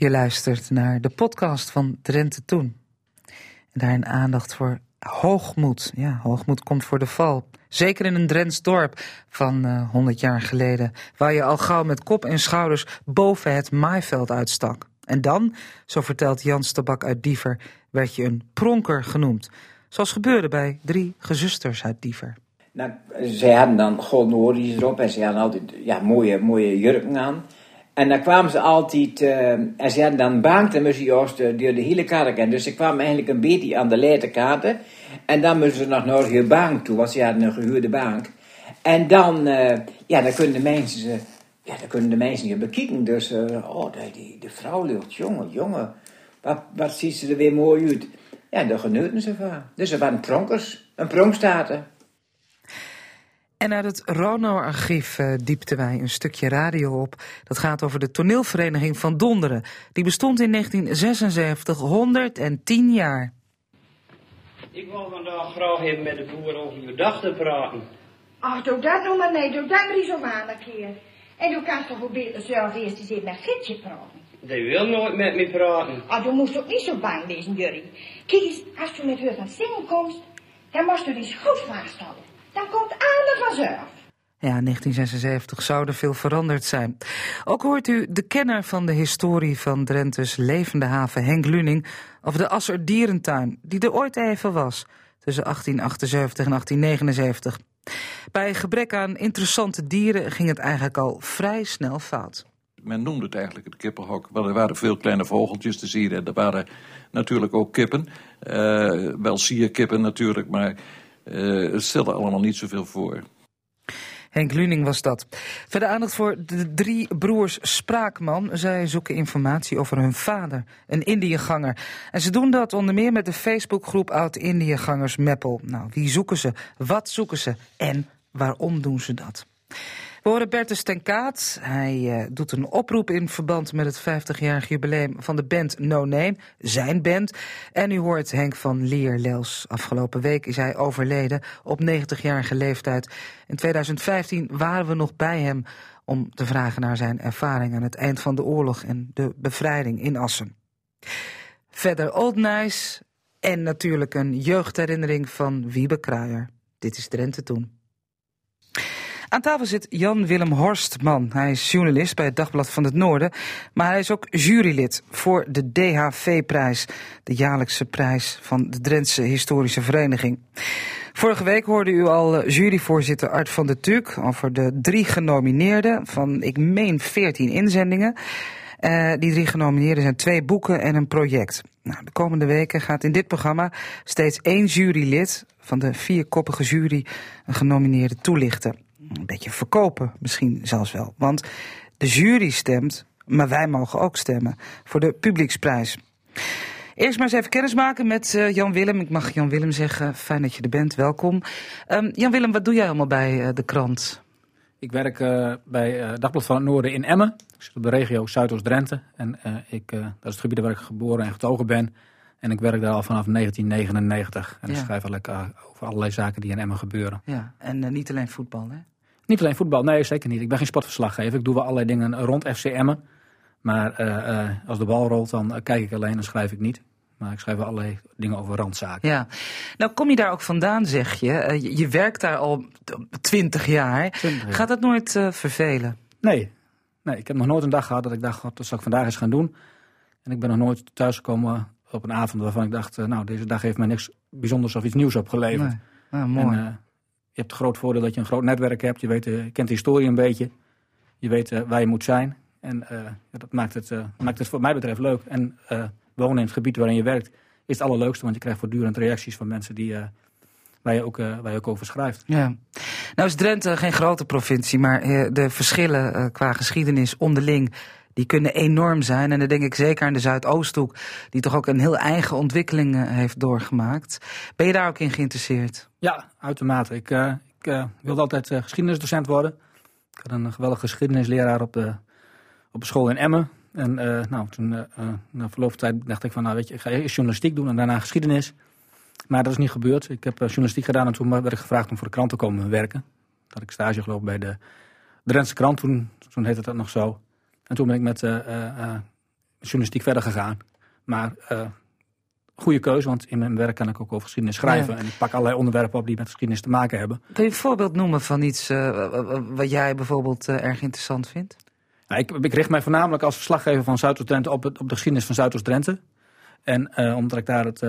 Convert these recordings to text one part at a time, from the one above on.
Je luistert naar de podcast van Drenthe Toen. En daarin aandacht voor hoogmoed. Ja, hoogmoed komt voor de val. Zeker in een Drents dorp van uh, eh, 100 jaar geleden, waar je al gauw met kop en schouders boven het maaiveld uitstak. En dan, zo vertelt Jan Stabak uit Diever, werd je een pronker genoemd. Zoals gebeurde bij drie gezusters uit Diever. Nou, zij hadden dan golden erop en ze hadden altijd ja, mooie, mooie jurken aan. En dan kwamen ze altijd, uh, en ze hadden dan moesten juist door de hele kaart Dus ze kwamen eigenlijk een beetje aan de leterkaarten. En dan moesten ze nog naar je bank toe, want ze hadden een gehuurde bank. En dan, uh, ja, dan kunnen de mensen ze, ja, dan kunnen de mensen je bekijken. Dus, uh, oh, die, die vrouw lucht, jongen, jongen, wat, wat ziet ze er weer mooi uit. Ja, daar genoten ze van. Dus ze waren pronkers, een pronkstaten. En uit het Rono-archief uh, diepten wij een stukje radio op. Dat gaat over de toneelvereniging van Donderen. Die bestond in 1976, 110 jaar. Ik wil vandaag graag even met de boer over gedachten praten. Ach, doe dat nou maar nee. Doe dat maar eens om aan een keer. En doe kan toch beter zelf eerst eens even met Fitje praten. Die wil nooit met me praten. Ah, je moest ook niet zo bang wezen, Jurrie. Kijk eens, als je met haar van zingen komt, dan moest je eens goed vasthouden. Dan komt alle vanzelf. Ja, 1976 zou er veel veranderd zijn. Ook hoort u de kenner van de historie van Drenthe's levende haven, Henk Luning, over de Asser Dierentuin, die er ooit even was, tussen 1878 en 1879. Bij gebrek aan interessante dieren ging het eigenlijk al vrij snel fout. Men noemde het eigenlijk het kippenhok. Wel, er waren veel kleine vogeltjes te zien en er waren natuurlijk ook kippen. Uh, wel sierkippen natuurlijk, maar uh, stelde allemaal niet zoveel voor. Henk Luning was dat. Verder aandacht voor de drie broers Spraakman. Zij zoeken informatie over hun vader, een Indiëganger. En ze doen dat onder meer met de Facebookgroep Oud-Indiëgangers Meppel. Nou, wie zoeken ze? Wat zoeken ze? En waarom doen ze dat? Horen Bertus ten Kaat. Hij uh, doet een oproep in verband met het 50-jarig jubileum van de band No Name, zijn band. En u hoort Henk van Leerlels. Afgelopen week is hij overleden op 90-jarige leeftijd. In 2015 waren we nog bij hem om te vragen naar zijn ervaring aan het eind van de oorlog en de bevrijding in Assen. Verder Old Nice en natuurlijk een jeugdherinnering van Wiebe Kruijer. Dit is Drenthe toen. Aan tafel zit Jan-Willem Horstman. Hij is journalist bij het Dagblad van het Noorden. Maar hij is ook jurylid voor de DHV-prijs. De jaarlijkse prijs van de Drentse Historische Vereniging. Vorige week hoorde u al eh, juryvoorzitter Art van der Tuuk over de drie genomineerden van, ik meen, veertien inzendingen. Uh, die drie genomineerden zijn twee boeken en een project. Nou, de komende weken gaat in dit programma steeds één jurylid van de vierkoppige jury een genomineerde toelichten een beetje verkopen, misschien zelfs wel. Want de jury stemt, maar wij mogen ook stemmen voor de publieksprijs. Eerst maar eens even kennis maken met uh, Jan Willem. Ik mag Jan Willem zeggen, fijn dat je er bent, welkom. Um, Jan Willem, wat doe jij allemaal bij uh, de krant? Ik werk uh, bij Dagblad van het Noorden in Emmen. Ik zit op de regio Zuidoost-Drenthe. En ik, dat is het gebied waar ik geboren en getogen ben. En ik werk daar al vanaf 1999. En ik schrijf eigenlijk over allerlei zaken die in Emmen gebeuren. Ja, en niet alleen voetbal, hè? Niet alleen voetbal, nee zeker niet. Ik ben geen sportverslaggever. Ik doe wel allerlei dingen rond FCM'en. Maar uh, als de bal rolt, dan kijk ik alleen en schrijf ik niet. Maar ik schrijf wel allerlei dingen over randzaken. Ja. Nou kom je daar ook vandaan, zeg je. Je werkt daar al twintig jaar. Gaat dat nooit vervelen? Nee. nee. Ik heb nog nooit een dag gehad dat ik dacht, dat zal ik vandaag eens gaan doen. En ik ben nog nooit thuisgekomen op een avond waarvan ik dacht, nou deze dag heeft mij niks bijzonders of iets nieuws opgeleverd. Nee. Ah, mooi. En, je hebt het groot voordeel dat je een groot netwerk hebt. Je, weet, uh, je kent de historie een beetje. Je weet uh, waar je moet zijn. En uh, dat maakt het, maakt het voor mij betreft leuk. En wonen in het gebied waarin je werkt is het allerleukste. Want je krijgt voortdurend reacties van mensen die, waar, je ook, waar je ook over schrijft. Ja. Nou is Drenthe geen grote provincie. Maar de verschillen qua geschiedenis onderling die kunnen enorm zijn. En dan denk ik zeker aan de Zuidoosthoek, die toch ook een heel eigen ontwikkeling uh, heeft doorgemaakt. Ben je daar ook in geïnteresseerd? Ja, uitermate. Ik, uh, ik uh, wilde altijd geschiedenisdocent worden. Ik had een geweldige geschiedenisleraar op de, op de school in Emmen. En nou, toen, na verloop van tijd dacht ik van, nou weet je, ik ga eerst journalistiek doen en daarna geschiedenis. Maar dat is niet gebeurd. Ik heb journalistiek gedaan en toen werd ik gevraagd om voor de krant te komen werken. Dat ik stage gelopen bij de Drentse krant, toen, toen heette dat nog zo. En toen ben ik met uh, uh, journalistiek verder gegaan. Maar goede keuze, want in mijn werk kan ik ook over geschiedenis schrijven. En ik pak allerlei onderwerpen op die met geschiedenis te maken hebben. Kun je een voorbeeld noemen van iets uh, wat jij bijvoorbeeld uh, erg interessant vindt? Nou, ik, ik, richt mij voornamelijk als verslaggever van Zuidoost-Drenthe op, op de geschiedenis van Zuidoost-Drenthe. En omdat ik daar het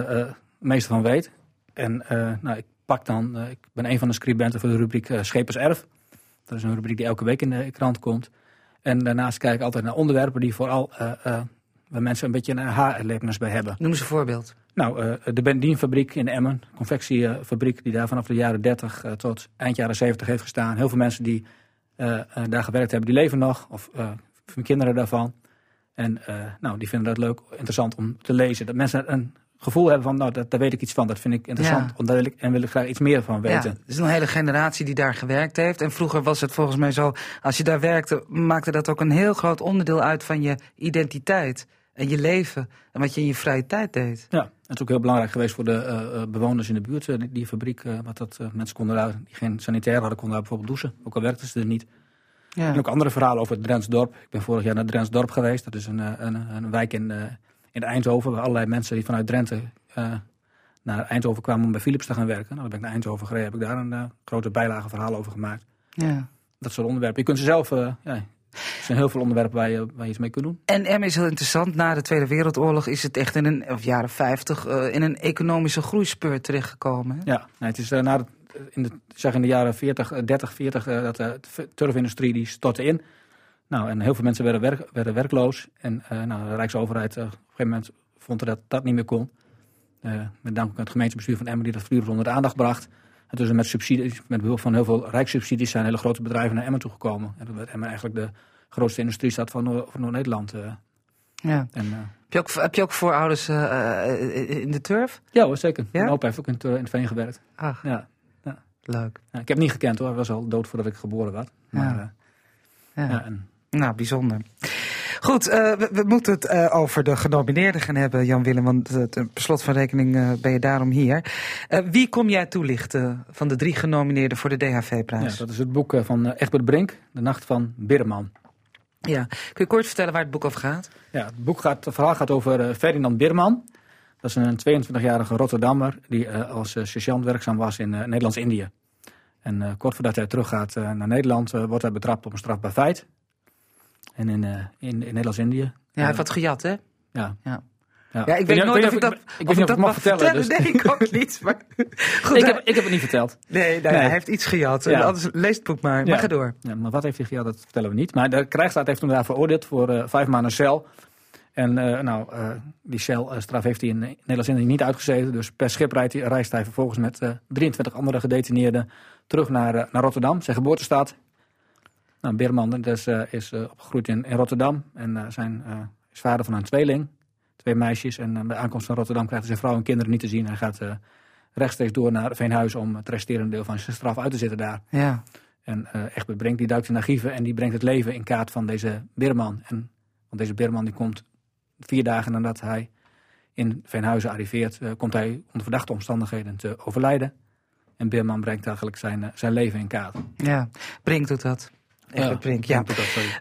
meeste van weet. En nou, ik pak dan, ik ben een van de scribenten voor de rubriek Scheperserf. Dat is een rubriek die elke week in de krant komt. En daarnaast kijk ik altijd naar onderwerpen die vooral waar mensen een beetje een aha-erlevenis bij hebben. Noem eens een voorbeeld. Nou, uh, de Bendienfabriek in Emmen, confectiefabriek die daar vanaf de jaren 30 uh, tot eind jaren 70 heeft gestaan. Heel veel mensen die daar gewerkt hebben, die leven nog, of kinderen daarvan. En nou, die vinden dat leuk, interessant om te lezen. Dat mensen een gevoel hebben van, nou, dat, daar weet ik iets van, dat vind ik interessant. Ja. Daar wil ik, en wil ik graag iets meer van weten. Ja, er is een hele generatie die daar gewerkt heeft. En vroeger was het volgens mij zo, als je daar werkte, maakte dat ook een heel groot onderdeel uit van je identiteit en je leven en wat je in je vrije tijd deed. Ja, het is ook heel belangrijk geweest voor de uh, bewoners in de buurt, uh, die, die, fabriek, uh, wat dat mensen konden daar, die geen sanitair hadden, konden daar bijvoorbeeld douchen, ook al werkten ze er niet. Ja. En ook andere verhalen over het Drentsdorp. Ik ben vorig jaar naar Drentsdorp geweest. Dat is een, een, een wijk in, in Eindhoven, waar allerlei mensen die vanuit Drenthe naar Eindhoven kwamen om bij Philips te gaan werken. Nou, dan ben ik naar Eindhoven gereden, heb ik daar een grote bijlage verhaal over gemaakt. Ja. Dat soort onderwerpen. Je kunt ze zelf, ja, er zijn heel veel onderwerpen waar je, waar je iets mee kunt doen. En M is heel interessant. Na de Tweede Wereldoorlog is het echt in een, of jaren 50 uh, in een economische groeispeur terechtgekomen. Ja, nee, het is uh, na de, in, de, zeg in de jaren 40, 30, 40 uh, dat de turfindustrie die stortte in. Nou, en heel veel mensen werden, werk, werden werkloos. En uh, nou, de Rijksoverheid uh, op een gegeven moment vond dat dat niet meer kon. Uh, met dank aan het gemeentebestuur van Emmen die dat voortdurend onder de aandacht bracht. En dus met subsidies, met behulp van heel veel rijkssubsidies zijn hele grote bedrijven naar Emmen toegekomen. En dat werd Emmen eigenlijk de grootste industriestad van, Noord- van Noord-Nederland. Ja. En, heb, je ook, heb je ook voorouders in de turf? Ja hoor, zeker. Ja? Mijn opa heeft ook in, in het veen gewerkt. Ach, ja. ja. leuk. Ja, ik heb niet gekend hoor, hij was al dood voordat ik geboren was. Maar, ja. ja. En... Nou, bijzonder. Goed, uh, we, we, moeten het uh, over de genomineerden gaan hebben, Jan-Willem. Want uh, per slot van rekening ben je daarom hier. wie kom jij toelichten van de drie genomineerden voor de DHV-prijs? Ja, dat is het boek van Egbert Brink, De Nacht van Birman. Ja, kun je kort vertellen waar het boek over gaat? Ja, het boek gaat, het verhaal gaat over Ferdinand Birman. Dat is een 22-jarige Rotterdammer die als sergeant werkzaam was in Nederlands-Indië. En kort voordat hij teruggaat naar Nederland wordt hij betrapt op een strafbaar feit. En in, uh, in, in Nederlands-Indië. Ja, hij heeft wat gejat, hè? Ja. ja. Ja. ja, ik weet nooit of ik dat, ik of ik mag vertellen. vertellen. Dus. Nee, ik ook niet. Maar goed, ik, heb, ik heb het niet verteld. Nee, nou, nee. hij heeft iets gejat. Ja. Anders leest het boek maar. Ja. Maar ga door. Ja, maar wat heeft hij gejat, dat vertellen we niet. Maar de krijgsraad heeft hem daar veroordeeld voor uh, vijf maanden cel. En uh, nou, uh, die celstraf heeft hij in Nederlands-Indië niet uitgezeten. Dus per schip rijdt hij, reist hij vervolgens met 23 andere gedetineerden terug naar, naar Rotterdam, zijn geboortestad. Nou, Beerman dus, is uh, opgegroeid in, in, Rotterdam en uh, zijn, is vader van een tweeling, twee meisjes. En bij aankomst van Rotterdam krijgt hij zijn vrouw en kinderen niet te zien. Hij gaat rechtstreeks door naar Veenhuizen om het resterende deel van zijn straf uit te zitten daar. Ja. En Egbert Brink die duikt in archieven en die brengt het leven in kaart van deze Beerman. En, want deze Beerman die komt vier dagen nadat hij in Veenhuizen arriveert, komt hij onder verdachte omstandigheden te overlijden. En Beerman brengt eigenlijk zijn, zijn leven in kaart. Ja, Brink doet dat. Ja, Brink, ja.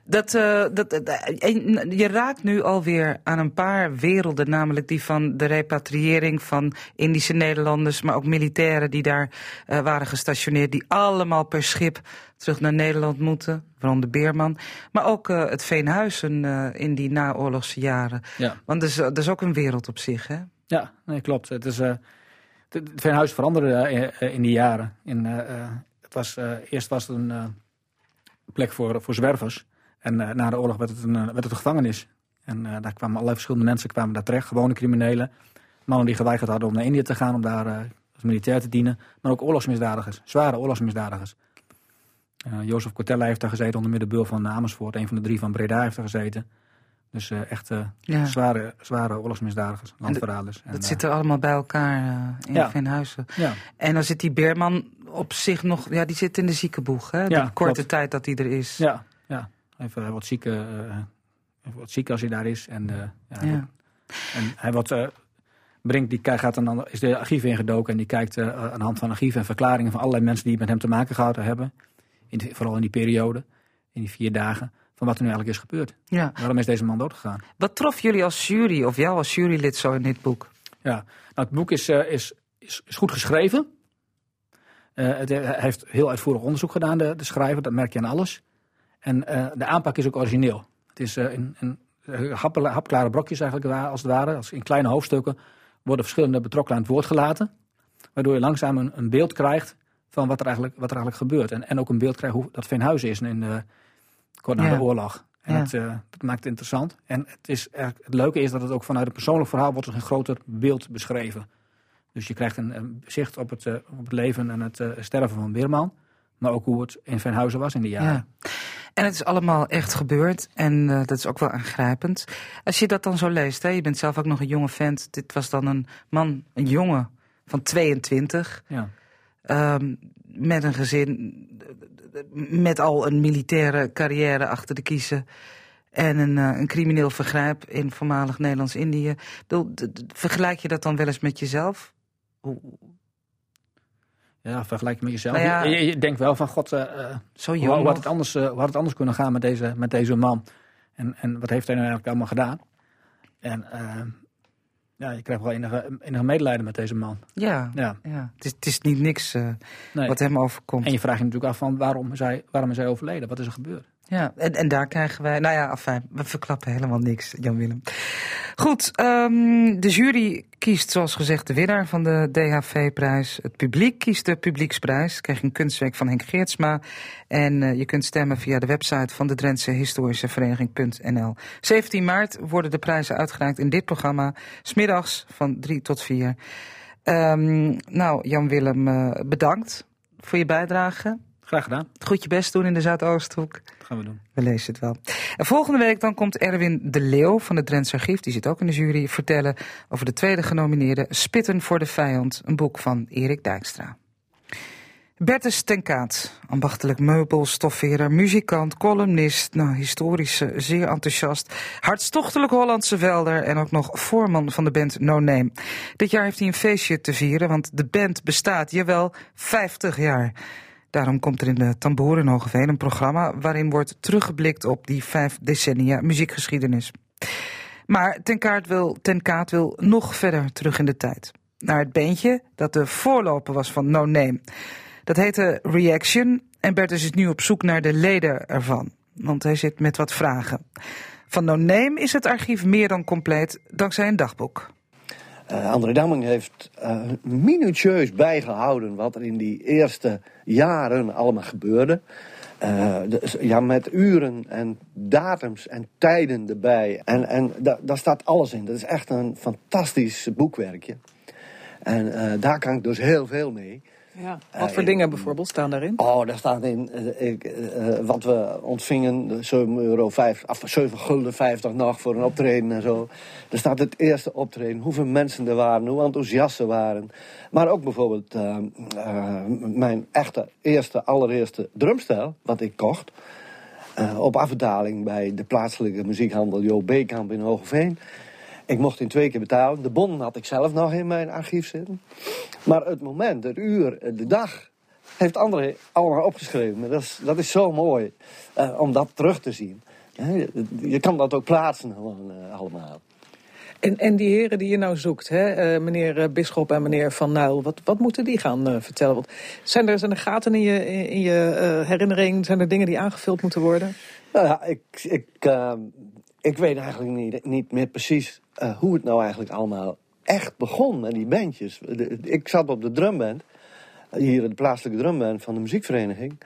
Dat, uh, dat, uh, je raakt nu alweer aan een paar werelden, namelijk die van de repatriëring van Indische Nederlanders, maar ook militairen die daar uh, waren gestationeerd, die allemaal per schip terug naar Nederland moeten, waaronder Beerman. Maar ook het Veenhuizen in die naoorlogse jaren. Ja. Want dat is, dat is ook een wereld op zich, hè? Ja, nee, klopt. Het, is, het Veenhuizen veranderde in die jaren. In, het was, eerst was het een plek voor, voor zwervers. En uh, na de oorlog werd het een, werd het een gevangenis. En uh, daar kwamen allerlei verschillende mensen kwamen daar terecht. Gewone criminelen. Mannen die geweigerd hadden om naar Indië te gaan om daar uh, als militair te dienen. Maar ook oorlogsmisdadigers. Zware oorlogsmisdadigers. Jozef Cortella heeft daar gezeten onder middenbeul van Amersfoort. Een van de drie van Breda heeft daar gezeten. Dus echt ja. zware, zware oorlogsmisdadigers, landverraders. Dat, dat zit er allemaal bij elkaar in ja. Venhuizen. Ja. En dan zit die Beerman op zich nog, ja, die zit in de ziekenboeg, hè? Ja, de korte klopt. tijd dat hij er is. Ja, ja. Even wat ziek, uh, wat ziek als hij daar is. En, uh, ja, ja. en hij wat, uh, brengt, die gaat dan, is de archieven ingedoken en die kijkt aan de hand van archieven en verklaringen van allerlei mensen die met hem te maken gehouden hebben. In, vooral in die periode, in die vier dagen. van wat er nu eigenlijk is gebeurd. Ja. Waarom is deze man doodgegaan? Wat trof jullie als jury, of jou als jurylid zo in dit boek? Ja, nou, het boek is, eh, is, is, is goed geschreven. Eh, het, hij heeft heel uitvoerig onderzoek gedaan, de, de schrijver, dat merk je aan alles. En eh, de aanpak is ook origineel. Het is eh, in, eh, hapklare brokjes eigenlijk, als het ware. Als in kleine hoofdstukken worden verschillende betrokkenen aan het woord gelaten. Waardoor je langzaam een, een beeld krijgt van wat er eigenlijk, wat er eigenlijk gebeurt. En, en ook een beeld krijgt hoe dat Veenhuizen is in de, kort na Ja. de oorlog. En Ja. dat, eh, dat maakt het interessant. En het, is het leuke is dat het ook vanuit een persoonlijk verhaal wordt een groter beeld beschreven. Dus je krijgt een, een zicht op het, eh, op het leven en het eh, sterven van Weerman. Maar ook hoe het in Veenhuizen was in die jaren. Ja. En het is allemaal echt gebeurd en eh, dat is ook wel aangrijpend. Als je dat dan zo leest, hè, je bent zelf ook nog een jonge vent. Dit was dan een man, een jongen van 22, Ja. ehm, met een gezin, met al een militaire carrière achter de kiezen. En een, een crimineel vergrijp in voormalig Nederlands-Indië. Vergelijk je dat dan wel eens met jezelf? Ja, vergelijk je met jezelf. Nou ja. je, denkt wel van, god, eh, eh, Zo hoe, jong hoe had het anders, eh, hoe had het anders kunnen gaan met deze, met deze man? En, en wat heeft hij nou eigenlijk allemaal gedaan? En eh, ja, je krijgt wel enige, enige medelijden met deze man. Ja, Ja. ja. Het, is, het is niet niks eh, Nee. wat hem overkomt. En je vraagt je natuurlijk af van waarom is hij, waarom is hij overleden? Wat is er gebeurd? Ja, en, en daar krijgen wij. Nou ja, afijn, we verklappen helemaal niks, Jan-Willem. Goed, ehm, de jury kiest zoals gezegd de winnaar van de DHV-prijs. Het publiek kiest de publieksprijs. Krijg een kunstwerk van Henk Geertsma. En eh, je kunt stemmen via de website van de Drentse Historische Vereniging.nl. 17 maart worden de prijzen uitgereikt in dit programma. Smiddags van 3 tot 4. Ehm, nou, Jan-Willem, eh, bedankt voor je bijdrage. Graag gedaan. Goed je best doen in de Zuidoosthoek. Dat gaan we doen. We lezen het wel. En volgende week dan komt Erwin de Leeuw van het Drents Archief, die zit ook in de jury, vertellen over de tweede genomineerde Spitten voor de Vijand, een boek van Erik Dijkstra. Bertus ten Kaat, ambachtelijk meubelstoffeerder, muzikant, columnist, nou, historische, zeer enthousiast, hartstochtelijk Hollandse velder en ook nog voorman van de band No Name. Dit jaar heeft hij een feestje te vieren, want de band bestaat, jawel, 50 jaar. Daarom komt er in de Tamboer in een programma waarin wordt teruggeblikt op die vijf decennia muziekgeschiedenis. Maar Ten Kaat wil, Ten Kaat wil nog verder terug in de tijd. Naar het bandje dat de voorloper was van No Name. Dat heette Reaction en Bertus is nu op zoek naar de leden ervan. Want hij zit met wat vragen. Van No Name is het archief meer dan compleet dankzij een dagboek. Eh, André Damming heeft eh, minutieus bijgehouden wat er in die eerste jaren allemaal gebeurde. Eh, ja, met uren en datums en tijden erbij. En, en da- daar staat alles in. Dat is echt een fantastisch boekwerkje. En daar kan ik dus heel veel mee. Ja. Wat Eh, voor dingen bijvoorbeeld staan daarin? Oh, daar staat in eh, ik, eh, wat we ontvingen, de 7 euro, 5, of 7 gulden 50 nog voor een optreden en zo. Er staat het eerste optreden, hoeveel mensen er waren, hoe enthousiast ze waren. Maar ook bijvoorbeeld mijn echte eerste, allereerste drumstel, wat ik kocht. op afdaling bij de plaatselijke muziekhandel Jo Beekamp in Hogeveen. Ik mocht in twee keer betalen. De bon had ik zelf nog in mijn archief zitten. Maar het moment, het uur, de dag, heeft André allemaal opgeschreven. Maar Dat is, dat is zo mooi eh, om dat terug te zien. Je, je kan dat ook plaatsen gewoon eh, allemaal. En, en die heren die je nou zoekt, hè, eh, meneer eh, Bisschop en meneer Van Nuil, wat, wat moeten die gaan eh, vertellen? Want zijn, er, zijn er gaten in je, in, je eh, herinnering? Zijn er dingen die aangevuld moeten worden? Nou ja, ik, ik, eh, ik weet eigenlijk niet, niet meer precies eh, hoe het nou eigenlijk allemaal echt begon met die bandjes. De- ik zat op de drumband, hier in de plaatselijke drumband van de muziekvereniging.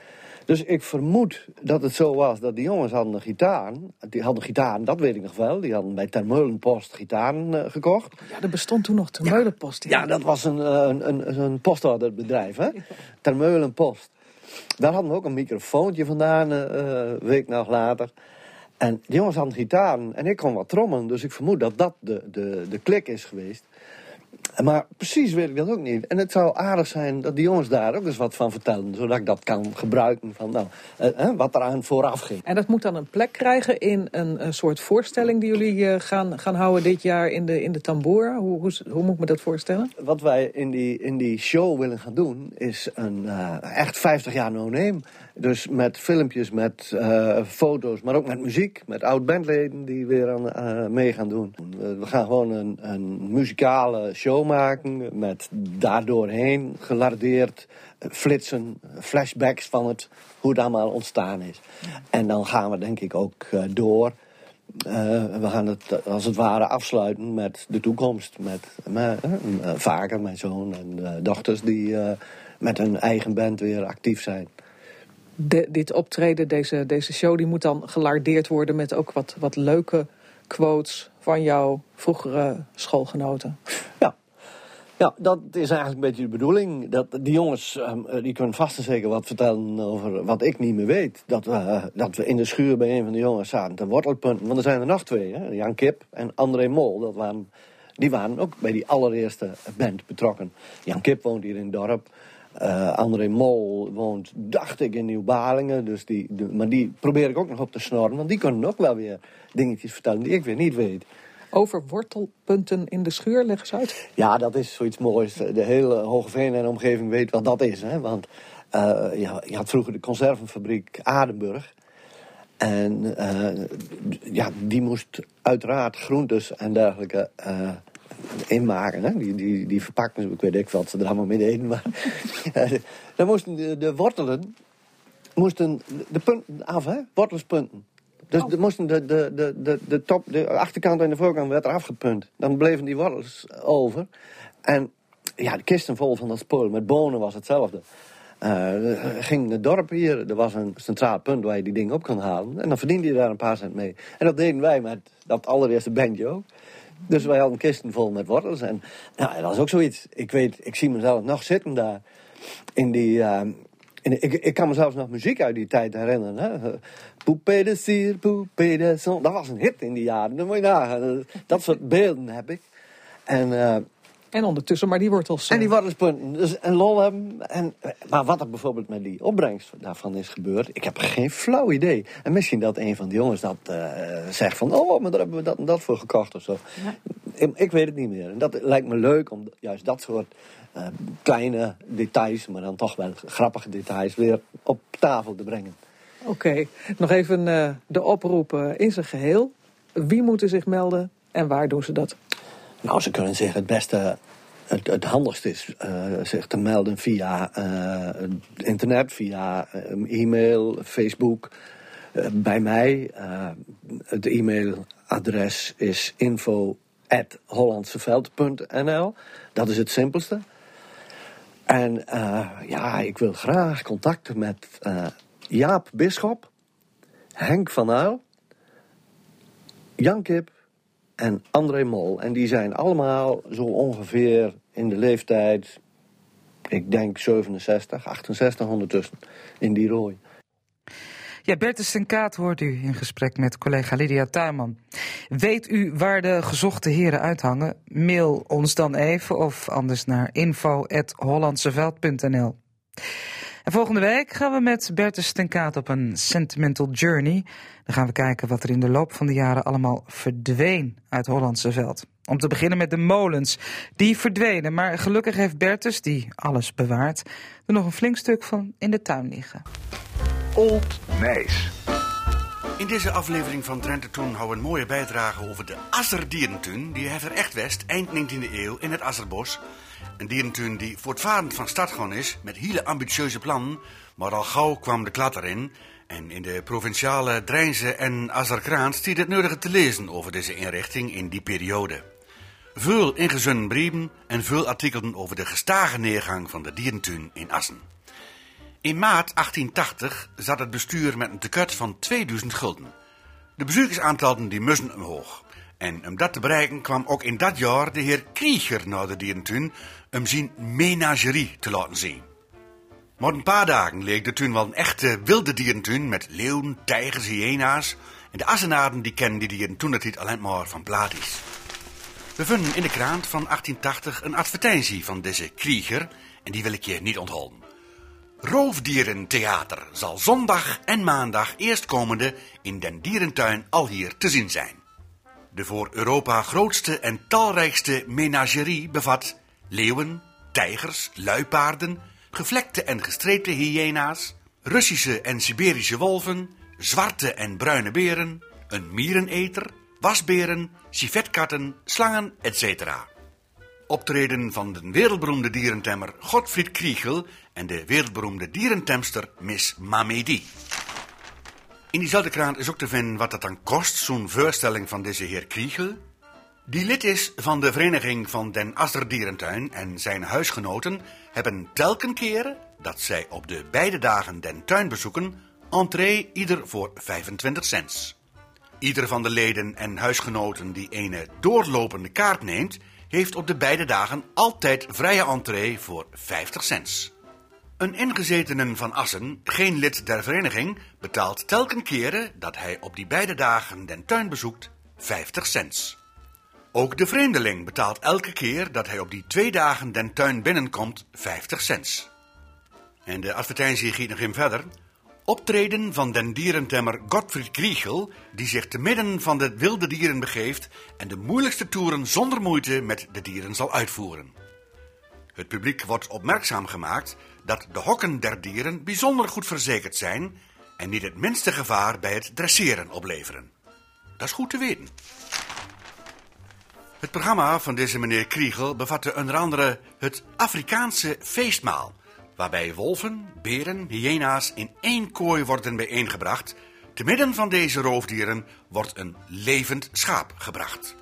Dus ik vermoed dat het zo was dat die jongens hadden een gitaar. Die hadden gitaren, dat weet ik nog wel. Die hadden bij Termeulenpost gitaren eh, gekocht. Ja, er bestond toen nog de Meulenpost. Ja, dat was een, eh, een, een, een postorderbedrijf, hè? Termeulenpost. Daar hadden we ook een microfoontje vandaan, eh, eh, een week nog later. En die jongens hadden gitaren en ik kon wat trommelen. Dus ik vermoed dat dat de, de, de klik is geweest. Maar precies weet ik dat ook niet. En het zou aardig zijn dat die jongens daar ook eens wat van vertellen. Zodat ik dat kan gebruiken van nou, uh, wat eraan vooraf ging. En dat moet dan een plek krijgen in een, een soort voorstelling die jullie uh, gaan, gaan houden dit jaar in de, in de Tambour. Hoe, hoe, hoe, moet ik me dat voorstellen? Wat wij in die, in die show willen gaan doen is een uh, echt 50 jaar no-name. Dus met filmpjes, met foto's, maar ook met muziek. Met oud-bandleden die weer aan mee gaan doen. we gaan gewoon een, een muzikale show maken met daardoorheen gelardeerd eh, flitsen, flashbacks van het, hoe het allemaal ontstaan is. En dan gaan we denk ik ook door. We gaan het als het ware afsluiten met de toekomst. Met, met vaker mijn zoon en dochters die met hun eigen band weer actief zijn. De, dit optreden, deze, deze show, die moet dan gelardeerd worden met ook wat, wat leuke quotes van jouw vroegere schoolgenoten. Ja, ja, dat is eigenlijk een beetje de bedoeling. Dat die jongens, um, die kunnen vast en zeker wat vertellen over wat ik niet meer weet. Dat we, uh, dat we in de schuur bij een van de jongens zaten te wortelpunten. Want er zijn er nog twee, hè? Jan Kip en André Mol. Dat waren, die waren ook bij die allereerste band betrokken. Jan Kip woont hier in het dorp. Uh, André Mol woont, dacht ik, in Nieuw-Balingen. Dus die, de, maar die probeer ik ook nog op te snorren. Want die kunnen ook wel weer dingetjes vertellen die ik weer niet weet. Over wortelpunten in de schuur, leg eens uit. Ja, dat is zoiets moois. De hele Hogeveen en omgeving weet wat dat is. Hè? Want uh, ja, je had vroeger de conservenfabriek Adenburg. En uh, ja, die moest uiteraard groentes en dergelijke inmaken. Hè? Die, die, die verpakken, ik weet niet wat ze er allemaal mee deden. Maar dan moesten de, de, wortelen moesten de punten af, hè? wortelspunten. Dus oh. de, moesten de, de, de, de, de, top, de achterkant en de voorkant werd eraf gepunt. Dan bleven die wortels over. En ja, de kisten vol van dat spoor. Met bonen was hetzelfde. Uh, ging het dorp hier, er was een centraal punt waar je die dingen op kon halen. En dan verdiende je daar een paar cent mee. En dat deden wij met dat allereerste bandje ook. Dus wij hadden kisten vol met wortels. En nou, dat is ook zoiets. Ik weet, ik zie mezelf nog zitten daar. In die, uh, in, ik, ik kan me zelfs nog muziek uit die tijd herinneren. Hè? Poupée de cire, poupée de son. Dat was een hit in die jaren. Dat moet je nagaan. Dat soort beelden heb ik. En, uh, en ondertussen maar die wortels. En die wortelspunten. Dus en lol hebben. En, maar wat er bijvoorbeeld met die opbrengst daarvan is gebeurd, ik heb geen flauw idee. En misschien dat een van die jongens dat uh, zegt van, oh, maar daar hebben we dat en dat voor gekocht of zo. Ja. Ik, ik, weet het niet meer. En dat lijkt me leuk om juist dat soort uh, kleine details, maar dan toch wel grappige details, weer op tafel te brengen. Oké, okay. nog even uh, de oproep uh, in zijn geheel. Wie moeten zich melden en waar doen ze dat? Nou, ze kunnen zich het beste, het, het handigst is uh, zich te melden via internet, via e-mail, Facebook. bij mij, het e-mailadres is info.hollandseveld.nl. Dat is het simpelste. En ja, ik wil graag contacten met Jaap Bisschop, Henk van Uyl, Jan Kip en André Mol. En die zijn allemaal zo ongeveer in de leeftijd, ik denk 67, 68 ondertussen, in die rooi. Ja, Bertus ten Kaat hoort u in gesprek met collega Lydia Tuinman. Weet u waar de gezochte heren uithangen? Mail ons dan even of anders naar info.hollandseveld.nl. En volgende week gaan we met Bertus ten Kaat op een sentimental journey. Dan gaan we kijken wat er in de loop van de jaren allemaal verdween uit Hollandse veld. Om te beginnen met de molens. Die verdwenen, maar gelukkig heeft Bertus, die alles bewaart, er nog een flink stuk van in de tuin liggen. Old Nijs. In deze aflevering van Drenthe Toen houden we een mooie bijdrage over de Asserdierentuin. Die heeft er echt west, eind 19e eeuw, in het Asserbos. Een dierentuin die voortvarend van start gewoon is, met hele ambitieuze plannen. Maar al gauw kwam de klad erin. En in de provinciale Drijnse en Azerkraan stiet het nodige te lezen over deze inrichting in die periode. Veel ingezonden brieven en veel artikelen over de gestage neergang van de dierentuin in Assen. In maart 1880 zat het bestuur met een tekort van 2000 gulden. De bezoekersaantallen die mussen omhoog. En om dat te bereiken kwam ook in dat jaar de heer Krieger naar de dierentuin om zijn menagerie te laten zien. Maar een paar dagen leek de tuin wel een echte wilde dierentuin met leeuwen, tijgers, hyena's. En de assenaden die kennen die dieren toen het niet alleen maar van plaat is. We vinden in de krant van 1880 een advertentie van deze krieger en die wil ik je niet onthouden. Roofdierentheater zal zondag en maandag eerstkomende in den dierentuin al hier te zien zijn. De voor Europa grootste en talrijkste menagerie bevat leeuwen, tijgers, luipaarden, gevlekte en gestreepte hyena's, Russische en Siberische wolven, zwarte en bruine beren, een miereneter, wasberen, civetkatten, slangen, etc. Optreden van de wereldberoemde dierentemmer Godfried Kriegel en de wereldberoemde dierentemster Miss Mamedi. In diezelfde kraan is ook te vinden wat het dan kost, zo'n voorstelling van deze heer Kriegel. Die lid is van de vereniging van Den Asser Dierentuin en zijn huisgenoten hebben telken keren dat zij op de beide dagen den tuin bezoeken, entree ieder voor 25 cents. Ieder van de leden en huisgenoten die ene doorlopende kaart neemt, heeft op de beide dagen altijd vrije entree voor 50 cents. Een ingezetenen van Assen, geen lid der vereniging, betaalt telken keren dat hij op die beide dagen den tuin bezoekt 50 cents. Ook de vreemdeling betaalt elke keer dat hij op die twee dagen den tuin binnenkomt 50 cents. En de advertentie giet nog in verder. Optreden van den dierentemmer Gottfried Kriegel, die zich te midden van de wilde dieren begeeft en de moeilijkste toeren zonder moeite met de dieren zal uitvoeren. Het publiek wordt opmerkzaam gemaakt dat de hokken der dieren bijzonder goed verzekerd zijn en niet het minste gevaar bij het dresseren opleveren. Dat is goed te weten. Het programma van deze meneer Kriegel bevatte onder andere het Afrikaanse feestmaal, waarbij wolven, beren, hyena's in één kooi worden bijeengebracht. Te midden van deze roofdieren wordt een levend schaap gebracht.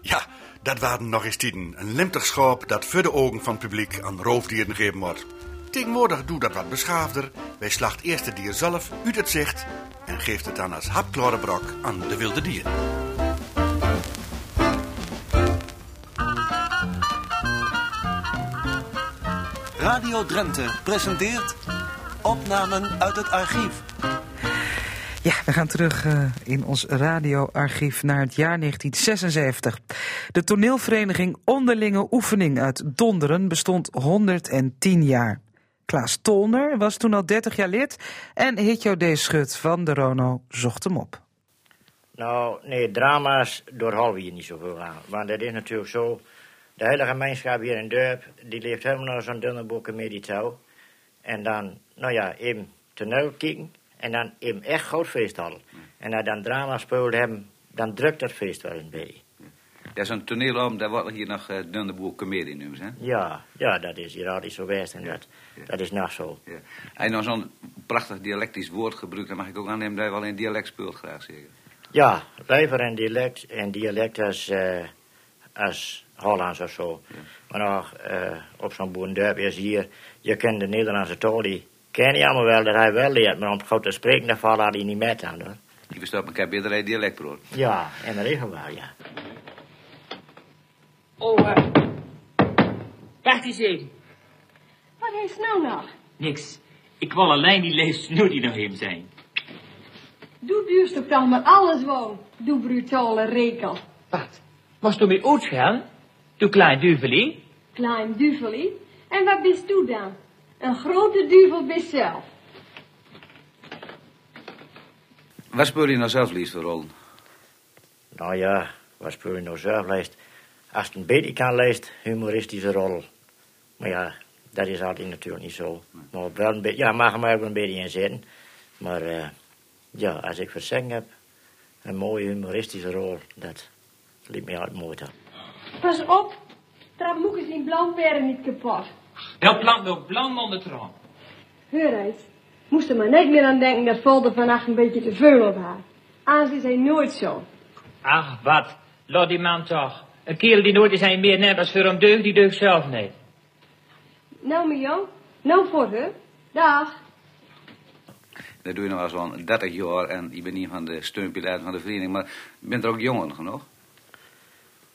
Ja, dat waren nog eens tijden. Een limtig schaap dat voor de ogen van het publiek aan roofdieren gegeven wordt. Tegenwoordig doet dat wat beschaafder. Wij slacht eerst het dier zelf uit het zicht en geeft het dan als hapklare brok aan de wilde dieren. Radio Drenthe presenteert opnamen uit het archief. Ja, we gaan terug uh, in ons radioarchief naar het jaar 1976. De toneelvereniging Onderlinge Oefening uit Donderen bestond 110 jaar. Klaas Tolner was toen al 30 jaar lid en Hitjo D. Schut van de Rono zocht hem op. Nou, nee, drama's doorhalen we hier niet zoveel aan. Want dat is natuurlijk zo... De hele gemeenschap hier in Durp, die leeft helemaal naar zo'n dunne boeken met. En dan, nou ja, in toneel en dan in echt groot feest hadden. En als dan drama speelde hebben, dan drukt dat feest wel een beetje. Ja, zo'n toneelom, daar wordt hier nog uh, Dunneboer comedie nummers, hè? Ja, ja, dat is hier altijd zo geweest en dat, dat is nog zo. Ja. En nou zo'n prachtig dialectisch woord gebruikt, dan mag ik ook aannemen dat je wel in dialect speelt, graag zeggen. Ja, liever in dialect, en dialect als, uh, als Hollands of zo. Maar nog uh, op zo'n boerendorp is hier, je kent de Nederlandse taal, die ken je allemaal wel, dat hij wel leert. Maar om het goed te spreken, dan valt hij niet met aan, hoor. Je verstaat elkaar beter dialect, broer. Ja, in de regel wel, ja. Oh, uh, wacht eens even. Wat heeft nou nog? Niks. Ik wil alleen die lees nu die nog even zijn. Doe duurst ook dan maar alles woon. Doe brutale rekel. Wat? Was toen met oudschel? Doe klein duvelie? Klein duvelie? En wat bist u dan? Een grote duvel bist zelf. Wat speel je nou zelf liefst voor rol? Nou ja, wat speel je nou zelf lijst? Als het een beetje kan leest, humoristische rol. Maar ja, dat is altijd natuurlijk niet zo. Maar wel een beetje, ja, mag er maar ook een beetje in zitten. Maar uh, ja, als ik verzeng heb, een mooie humoristische rol, dat liep me altijd mooi aan. Pas op, trap moekers in blauwperen niet kapot. Dat plant nog blauw onder troon. Heur eens, moest er maar niet meer aan denken dat Volder vannacht een beetje te veel op haar. Anders is hij nooit zo. Ach, wat, laat die man toch. Een kerel die nooit is hij meer net als voor hem deugd, die deugt zelf niet. Nou, mijn jong, nou voor haar. Dag. Dat doe je nog al zo'n 30 jaar en je bent niet van de steunpilaar van de vereniging, maar je bent er ook jonger genoeg?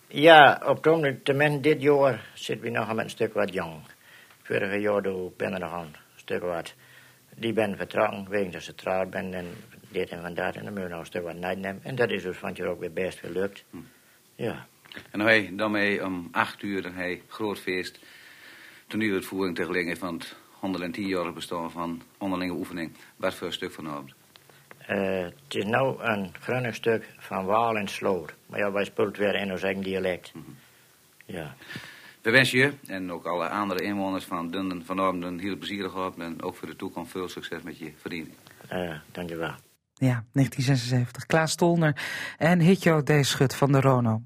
Ja, op het moment, dit jaar, zitten we nog een stuk wat jong. Vorige jaar doe ben er nog een stuk wat. Die ben vertrokken, dat ze trouw ben en dit en van dat. En dan moet je nog een stuk wat nemen. En dat is dus van je ook weer best gelukt. Hm. Ja. En hij daarmee om acht uur hij groot feest toneeluitvoering ter gelegenheid van het 110-jarig bestaan van onderlinge oefening. Wat voor stuk vanavond? Eh, het is nou een grunnig stuk van Waal en Sloot. Maar ja, wij speelt weer in ons eigen dialect. Ja. We wensen je en ook alle andere inwoners van Dunden vanavond een heel plezierig gehad. En ook voor de toekomst veel succes met je verdiening. Uh, dankjewel. Ja, 1976. Klaas Stolner en Hitjo D. Schut van de Rono.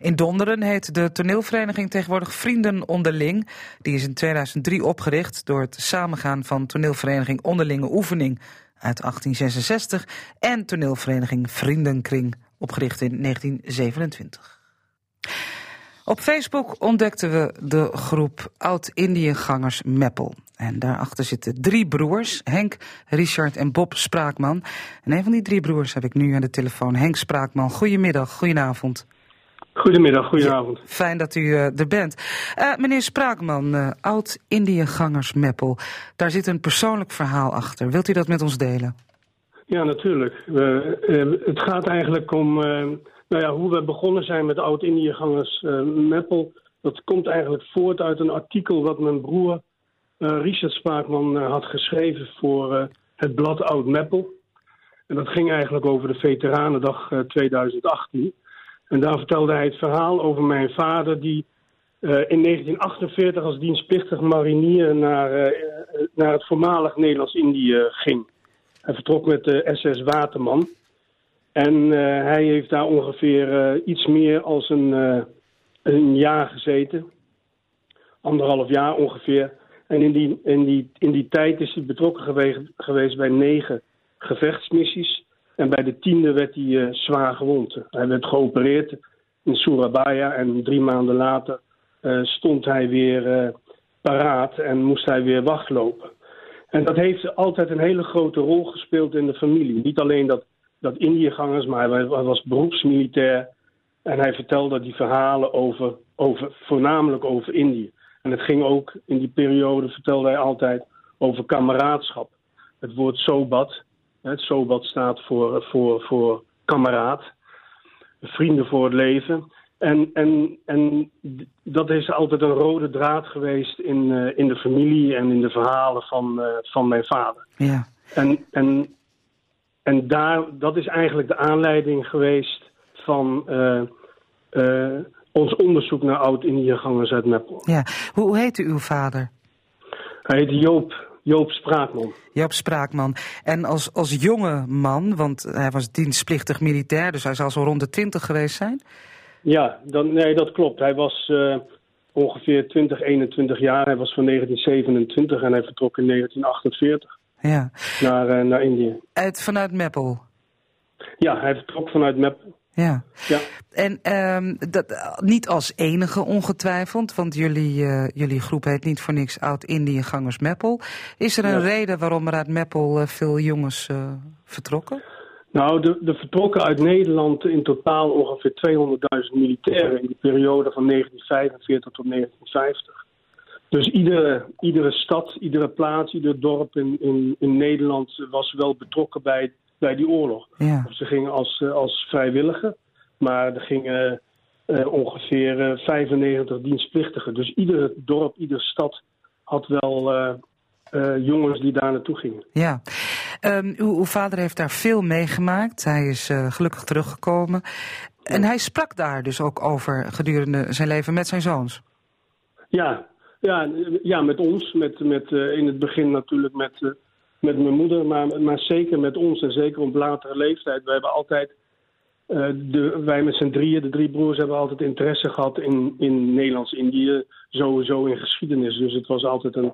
In Donderen heet de toneelvereniging tegenwoordig Vrienden Onderling. Die is in 2003 opgericht door het samengaan van toneelvereniging Onderlinge Oefening uit 1866 en toneelvereniging Vriendenkring, opgericht in 1927. Op Facebook ontdekten we de groep Oud-Indiëgangers Meppel. En daarachter zitten drie broers, Henk, Richard en Bob Spraakman. En een van die drie broers heb ik nu aan de telefoon. Henk Spraakman, goedemiddag, goedenavond. Goedemiddag, goedenavond. Fijn dat u uh, er bent. Uh, meneer Spraakman, uh, oud-Indiëgangers Meppel. Daar zit een persoonlijk verhaal achter. Wilt u dat met ons delen? Ja, natuurlijk. het gaat eigenlijk om nou ja, hoe we begonnen zijn met oud-Indiëgangers Meppel. Dat komt eigenlijk voort uit een artikel wat mijn broer Richard Spraakman had geschreven voor het blad Oud Meppel. En dat ging eigenlijk over de Veteranendag 2018. En daar vertelde hij het verhaal over mijn vader die uh, in 1948 als dienstplichtig marinier naar, uh, naar het voormalig Nederlands-Indië ging. Hij vertrok met de SS Waterman. En uh, hij heeft daar ongeveer iets meer als een, een jaar gezeten. Anderhalf jaar ongeveer. En in die, in die, in die tijd is hij betrokken geweest, geweest bij negen gevechtsmissies. En bij de tiende werd hij zwaar gewond. Hij werd geopereerd in Surabaya en drie maanden later stond hij weer paraat en moest hij weer wachtlopen. En dat heeft altijd een hele grote rol gespeeld in de familie. Niet alleen dat, dat Indiëgangers, maar hij was beroepsmilitair. En hij vertelde die verhalen over, over, voornamelijk over Indië. En het ging ook in die periode, vertelde hij altijd, over kameraadschap. Het woord sobat, het SOBAT staat voor, voor, voor kameraad, vrienden voor het leven. En, en, en dat is altijd een rode draad geweest in, uh, in de familie en in de verhalen van, uh, van mijn vader. Ja. En, en, en daar, dat is eigenlijk de aanleiding geweest van uh, ons onderzoek naar oud-Indiëgangers uit Meppel. Ja. Hoe heette uw vader? Hij heette Joop Joop Spraakman. Joop Spraakman. En als, als jonge man, want hij was dienstplichtig militair, dus hij zal zo rond de twintig geweest zijn? Ja, dan, nee, dat klopt. Hij was uh, ongeveer 20, 21 jaar. Hij was van 1927 en hij vertrok in 1948 ja. naar, uh, naar Indië. Uit, vanuit Meppel? Ja, hij vertrok vanuit Meppel. Ja. ja. En um, dat, niet als enige ongetwijfeld, want jullie, uh, jullie groep heet niet voor niks Oud-Indiëgangers Meppel. Is er een ja. reden waarom er uit Meppel uh, veel jongens uh, vertrokken? Nou, de, de vertrokken uit Nederland in totaal ongeveer 200.000 militairen in de periode van 1945 tot 1950. Dus iedere, iedere stad, iedere plaats, ieder dorp in, in, in Nederland was wel betrokken bij bij die oorlog. Ja. Ze gingen als, als vrijwilliger, maar er gingen uh, ongeveer uh, 95 dienstplichtigen. Dus ieder dorp, iedere stad had wel uh, jongens die daar naartoe gingen. Ja, um, uw, uw, vader heeft daar veel meegemaakt. Hij is gelukkig teruggekomen. En hij sprak daar dus ook over gedurende zijn leven met zijn zoons. Ja, ja, ja met ons. Met, met, in het begin natuurlijk met met mijn moeder, maar, maar zeker met ons en zeker op latere leeftijd. We hebben altijd, uh, de, wij met z'n drieën, de drie broers, hebben altijd interesse gehad in, in Nederlands-Indië, sowieso in geschiedenis. Dus het was altijd een,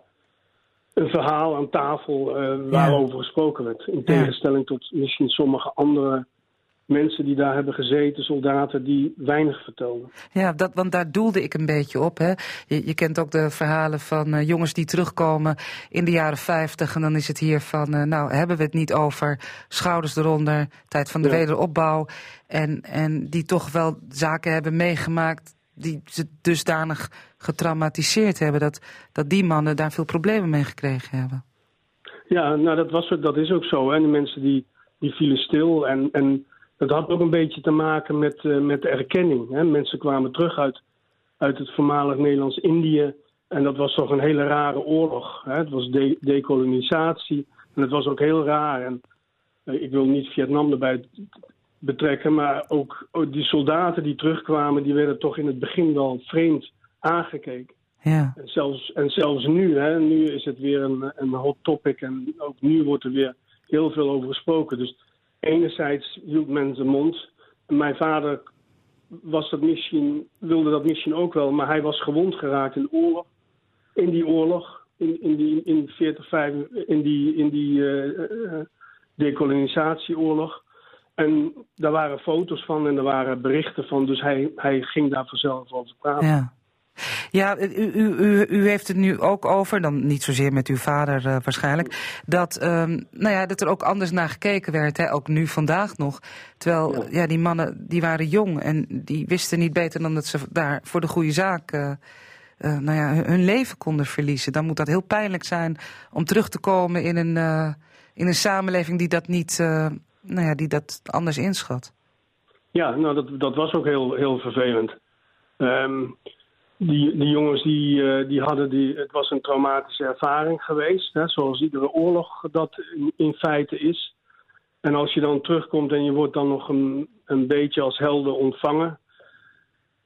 een verhaal aan tafel uh, waarover ja. gesproken werd. In tegenstelling tot misschien sommige andere mensen die daar hebben gezeten, soldaten, die weinig vertelden. Ja, dat, want daar doelde ik een beetje op. Hè. Je, je kent ook de verhalen van uh, jongens die terugkomen in de jaren 50. En dan is het hier van, uh, nou hebben we het niet over schouders eronder, tijd van de ja. wederopbouw. En, en die toch wel zaken hebben meegemaakt die ze dusdanig getraumatiseerd hebben. Dat, dat die mannen daar veel problemen mee gekregen hebben. Ja, nou dat, was, dat is ook zo. Hè. De mensen die, die vielen stil en... en dat had ook een beetje te maken met, eh, met de erkenning. Hè. Mensen kwamen terug uit, uit het voormalig Nederlands-Indië. En dat was toch een hele rare oorlog. Hè. Het was de decolonisatie. En het was ook heel raar. En eh, ik wil niet Vietnam erbij betrekken, maar ook, ook die soldaten die terugkwamen, die werden toch in het begin wel vreemd aangekeken. Ja. En zelfs, en zelfs nu, hè, nu is het weer een, een hot topic en ook nu wordt er weer heel veel over gesproken. Dus enerzijds hield men zijn mond. Mijn vader was dat misschien, wilde dat misschien ook wel, maar hij was gewond geraakt in de oorlog. In die oorlog, in, in die in 40, 5, in die, in die eh, eh, decolonisatieoorlog. En daar waren foto's van en er waren berichten van, dus hij, hij ging daar vanzelf over praten. Ja. Ja, u, u, u, u, heeft het nu ook over, dan niet zozeer met uw vader uh, waarschijnlijk, dat, um, nou ja, dat er ook anders naar gekeken werd, hè, ook nu vandaag nog. Terwijl ja. ja. die mannen die waren jong en die wisten niet beter dan dat ze daar voor de goede zaak uh, uh, nou ja, hun leven konden verliezen. Dan moet dat heel pijnlijk zijn om terug te komen in een, in een samenleving die dat niet, nou ja, die dat anders inschat. Ja, nou dat, dat was ook heel, heel vervelend. Um, die, die jongens die, uh, die hadden die, het was een traumatische ervaring geweest, hè, zoals iedere oorlog dat in, in, feite is. En als je dan terugkomt en je wordt dan nog een, een beetje als helden ontvangen,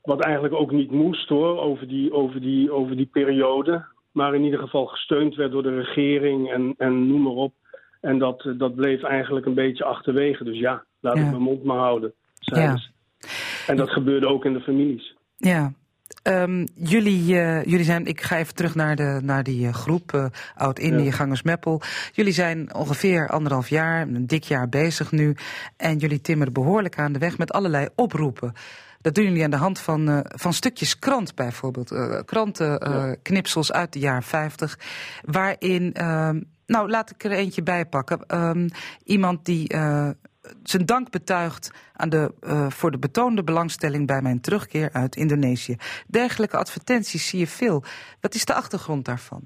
wat eigenlijk ook niet moest hoor, over die, over die, over die periode, maar in ieder geval gesteund werd door de regering en, en noem maar op. En dat, dat bleef eigenlijk een beetje achterwege. Dus ja, laat ja. ik mijn mond maar houden. Ja. En dat gebeurde ook in de families. Ja, Um, jullie, uh, jullie zijn, ik ga even terug naar, de, naar die uh, groep uh, Oud-Indië, ja. Gangers Meppel. Jullie zijn ongeveer anderhalf jaar, een dik jaar bezig nu. En jullie timmeren behoorlijk aan de weg met allerlei oproepen. Dat doen jullie aan de hand van, van stukjes krant bijvoorbeeld. krantenknipsels uit de jaren 50. Waarin, nou laat ik er eentje bij pakken. Um, iemand die zijn dank betuigt aan de, uh, voor de betoonde belangstelling bij mijn terugkeer uit Indonesië. Dergelijke advertenties zie je veel. Wat is de achtergrond daarvan?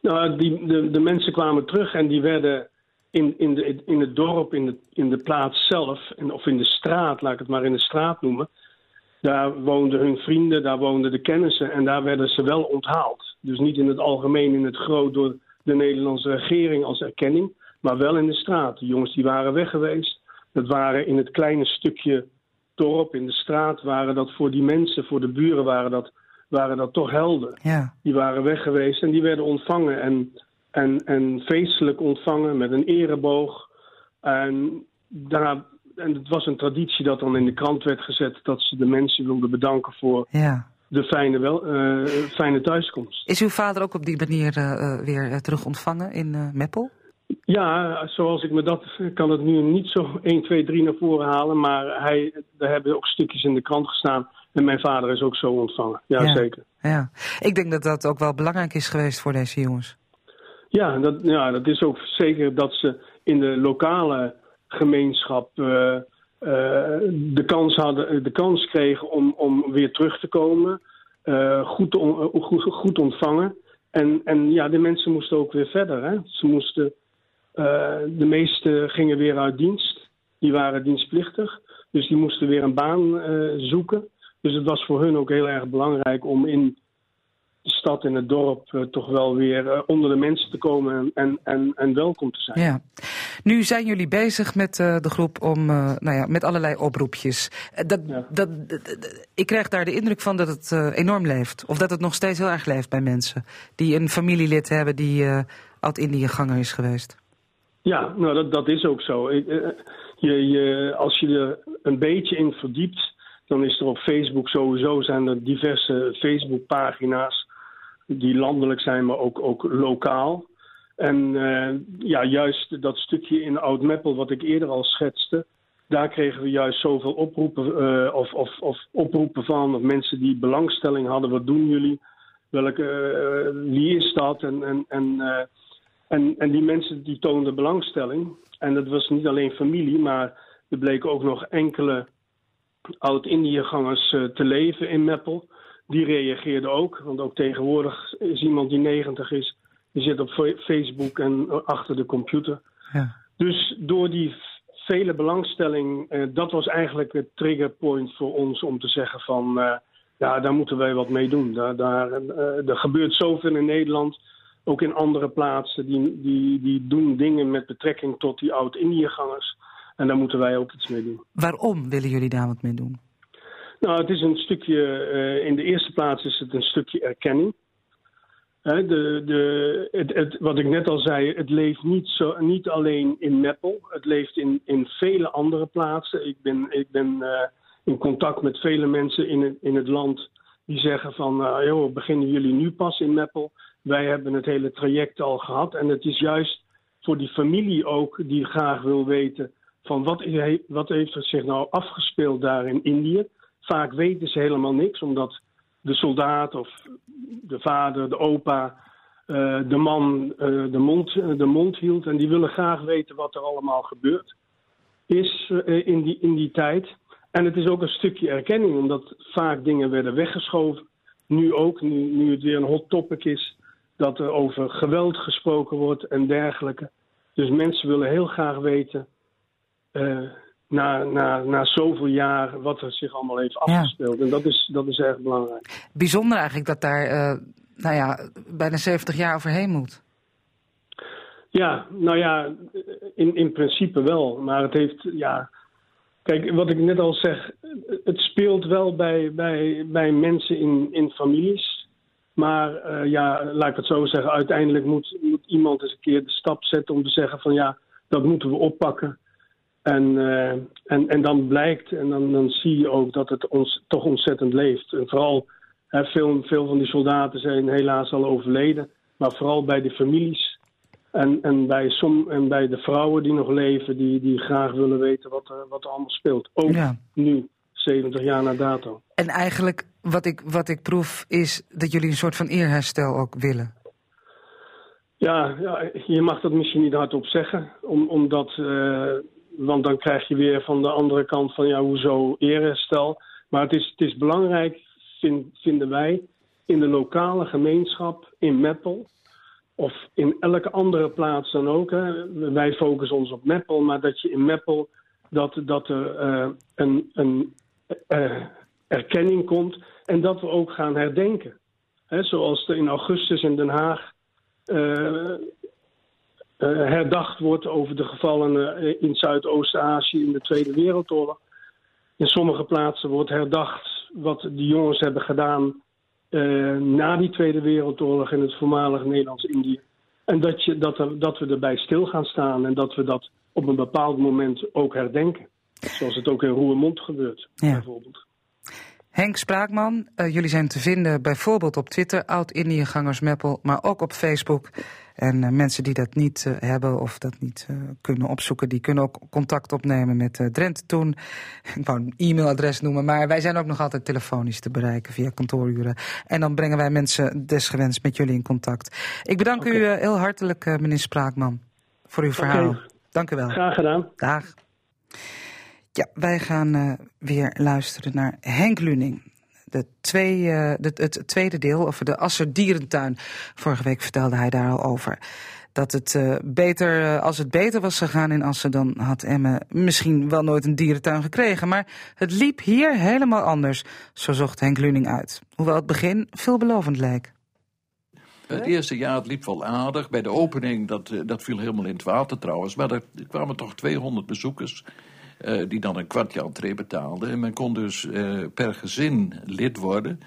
Nou, die, de, de mensen kwamen terug en die werden in, in, de, in het dorp, in de, in de plaats zelf, of in de straat, laat ik het maar in de straat noemen. Daar woonden hun vrienden, daar woonden de kennissen en daar werden ze wel onthaald. Dus niet in het algemeen, in het groot door de Nederlandse regering als erkenning maar wel in de straat. De jongens die waren weg geweest. Dat waren in het kleine stukje dorp, in de straat, waren dat voor die mensen, voor de buren, waren dat, waren dat toch helden. Ja. Die waren weg geweest en die werden ontvangen en, en, en feestelijk ontvangen met een ereboog. En, daar, en het was een traditie dat dan in de krant werd gezet dat ze de mensen wilden bedanken voor ja. de fijne, wel, uh, fijne thuiskomst. Is uw vader ook op die manier uh, weer terug ontvangen in uh, Meppel? Ja, zoals ik me dat kan het nu niet zo 1, 2, 3 naar voren halen. Maar hij, er hebben ook stukjes in de krant gestaan. En mijn vader is ook zo ontvangen. Ja, ja, zeker. Ja. Ik denk dat dat ook wel belangrijk is geweest voor deze jongens. Ja, dat, ja, dat is ook zeker dat ze in de lokale gemeenschap uh, uh, de, kans hadden, de kans kregen om, om weer terug te komen. Uh, goed, on, goed, goed ontvangen. En, en ja, de mensen moesten ook weer verder. Hè? Ze moesten de meesten gingen weer uit dienst. Die waren dienstplichtig. Dus die moesten weer een baan uh, zoeken. Dus het was voor hun ook heel erg belangrijk om in de stad en het dorp uh, toch wel weer onder de mensen te komen en, en, en welkom te zijn. Ja. Nu zijn jullie bezig met de groep om, nou ja, met allerlei oproepjes. Dat, ja. dat, ik krijg daar de indruk van dat het enorm leeft. Of dat het nog steeds heel erg leeft bij mensen. Die een familielid hebben die oud-Indië-ganger is geweest. Ja, nou dat, dat is ook zo. Je, je, als je er een beetje in verdiept, dan is er op Facebook sowieso zijn er diverse Facebookpagina's die landelijk zijn, maar ook, ook lokaal. En uh, ja, juist dat stukje in Oud-Meppel wat ik eerder al schetste, daar kregen we juist zoveel oproepen, of, of, of, oproepen van, of mensen die belangstelling hadden. Wat doen jullie? Welke, wie is dat? En, en, en en, en die mensen die toonden belangstelling. En dat was niet alleen familie, maar er bleken ook nog enkele oud-Indiëgangers uh, te leven in Meppel. Die reageerden ook, want ook tegenwoordig is iemand die 90 is, die zit op Facebook en achter de computer. Ja. Dus door die vele belangstelling. Eh, dat was eigenlijk het triggerpoint voor ons om te zeggen van... eh, ja, daar moeten wij wat mee doen. Daar, daar, eh, er gebeurt zoveel in Nederland, ook in andere plaatsen... die, die, die doen dingen met betrekking tot die oud-Indiëgangers. En daar moeten wij ook iets mee doen. Waarom willen jullie daar wat mee doen? Nou, het is een stukje, eh, in de eerste plaats is het een stukje erkenning. Hè, de, de, het, het, wat ik net al zei, het leeft niet, zo, niet alleen in Meppel. Het leeft in, in vele andere plaatsen. Ik ben, ik ben eh, in contact met vele mensen in het, in het land die zeggen van... joh, beginnen jullie nu pas in Meppel? Wij hebben het hele traject al gehad. En het is juist voor die familie ook die graag wil weten... van wat, wat heeft er zich nou afgespeeld daar in Indië... Vaak weten ze helemaal niks, omdat de soldaat of de vader, de opa, eh, de man eh, de, mond, de mond hield. En die willen graag weten wat er allemaal gebeurd is eh, in, die, in die tijd. En het is ook een stukje erkenning, omdat vaak dingen werden weggeschoven. Nu ook, nu, nu het weer een hot topic is, dat er over geweld gesproken wordt en dergelijke. Dus mensen willen heel graag weten eh, na, na, na zoveel jaar wat er zich allemaal heeft afgespeeld. En dat is, dat is erg belangrijk. Bijzonder eigenlijk dat daar eh, nou ja, bijna 70 jaar overheen moet. Ja, nou ja, in, in principe wel. Maar het heeft, ja... Kijk, wat ik net al zeg, het speelt wel bij, bij, bij mensen in, in families. Maar eh, ja, laat ik het zo zeggen, uiteindelijk moet, moet iemand eens een keer de stap zetten om te zeggen van ja, dat moeten we oppakken. En, eh, en, en dan blijkt, en dan, dan zie je ook dat het ons toch ontzettend leeft. En vooral, hè, veel, veel van die soldaten zijn helaas al overleden. Maar vooral bij de families en, en, bij, som, en bij de vrouwen die nog leven, die, die graag willen weten wat er, wat er allemaal speelt. Ook Ja. nu, 70 jaar na dato. En eigenlijk wat ik, wat ik proef is dat jullie een soort van eerherstel ook willen. Ja, ja, je mag dat misschien niet hardop zeggen, om, omdat, eh, want dan krijg je weer van de andere kant van ja, hoezo eerherstel. Maar het is, het is belangrijk, vind, vinden wij, in de lokale gemeenschap in Meppel of in elke andere plaats dan ook. Hè. Wij focussen ons op Meppel, maar dat je in Meppel dat, dat er eh, een, een eh, erkenning komt en dat we ook gaan herdenken. Hè, zoals er in augustus in Den Haag eh, eh, herdacht wordt over de gevallenen eh, in Zuidoost-Azië in de Tweede Wereldoorlog. In sommige plaatsen wordt herdacht wat die jongens hebben gedaan na die Tweede Wereldoorlog in het voormalig Nederlands-Indië. En dat, je, dat, er, dat we erbij stil gaan staan en dat we dat op een bepaald moment ook herdenken. Zoals het ook in Roermond gebeurt, Ja. bijvoorbeeld. Henk Spraakman, eh, jullie zijn te vinden bijvoorbeeld op Twitter, Oud-Indiëgangers Meppel, maar ook op Facebook. En eh, mensen die dat niet eh, hebben of dat niet kunnen opzoeken, die kunnen ook contact opnemen met Drenthe Toen. Ik wou een e-mailadres noemen, maar wij zijn ook nog altijd telefonisch te bereiken via kantooruren. En dan brengen wij mensen desgewenst met jullie in contact. Ik bedank u heel hartelijk, meneer Spraakman, voor uw verhaal. Dank u wel. Graag gedaan. Dag. Ja, wij gaan eh, weer luisteren naar Henk Luning. De twee, eh, het tweede deel over de Asser Dierentuin. Vorige week vertelde hij daar al over. Dat het eh, beter, als het beter was gegaan in Assen, dan had Emme misschien wel nooit een dierentuin gekregen. Maar het liep hier helemaal anders, zo zocht Henk Luning uit. Hoewel het begin veelbelovend leek. Het eerste jaar het liep wel aardig. Bij de opening, dat, dat viel helemaal in het water trouwens. Maar er kwamen toch 200 bezoekers eh, die dan een kwartje entree betaalden. En men kon dus eh, per gezin lid worden.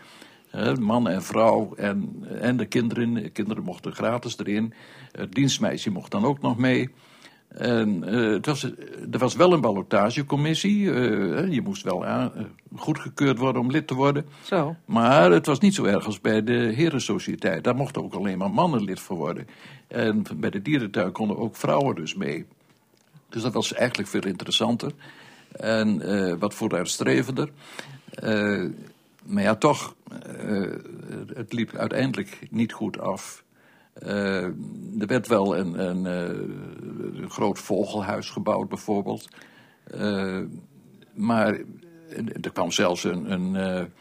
Hè, man en vrouw en, en de kinderen. De kinderen mochten gratis erin. Het dienstmeisje mocht dan ook nog mee. En eh, het was, er was wel een ballotagecommissie. eh, je moest wel eh, goedgekeurd worden om lid te worden. Zo. Maar het was niet zo erg als bij de Herensociëteit. Daar mochten ook alleen maar mannen lid voor worden. En bij de dierentuin konden ook vrouwen dus mee. Dus dat was eigenlijk veel interessanter. En eh, wat vooruitstrevender. Eh maar ja, toch, eh, het liep uiteindelijk niet goed af. Er werd wel een, een, groot vogelhuis gebouwd, bijvoorbeeld. Maar er kwam zelfs een, een,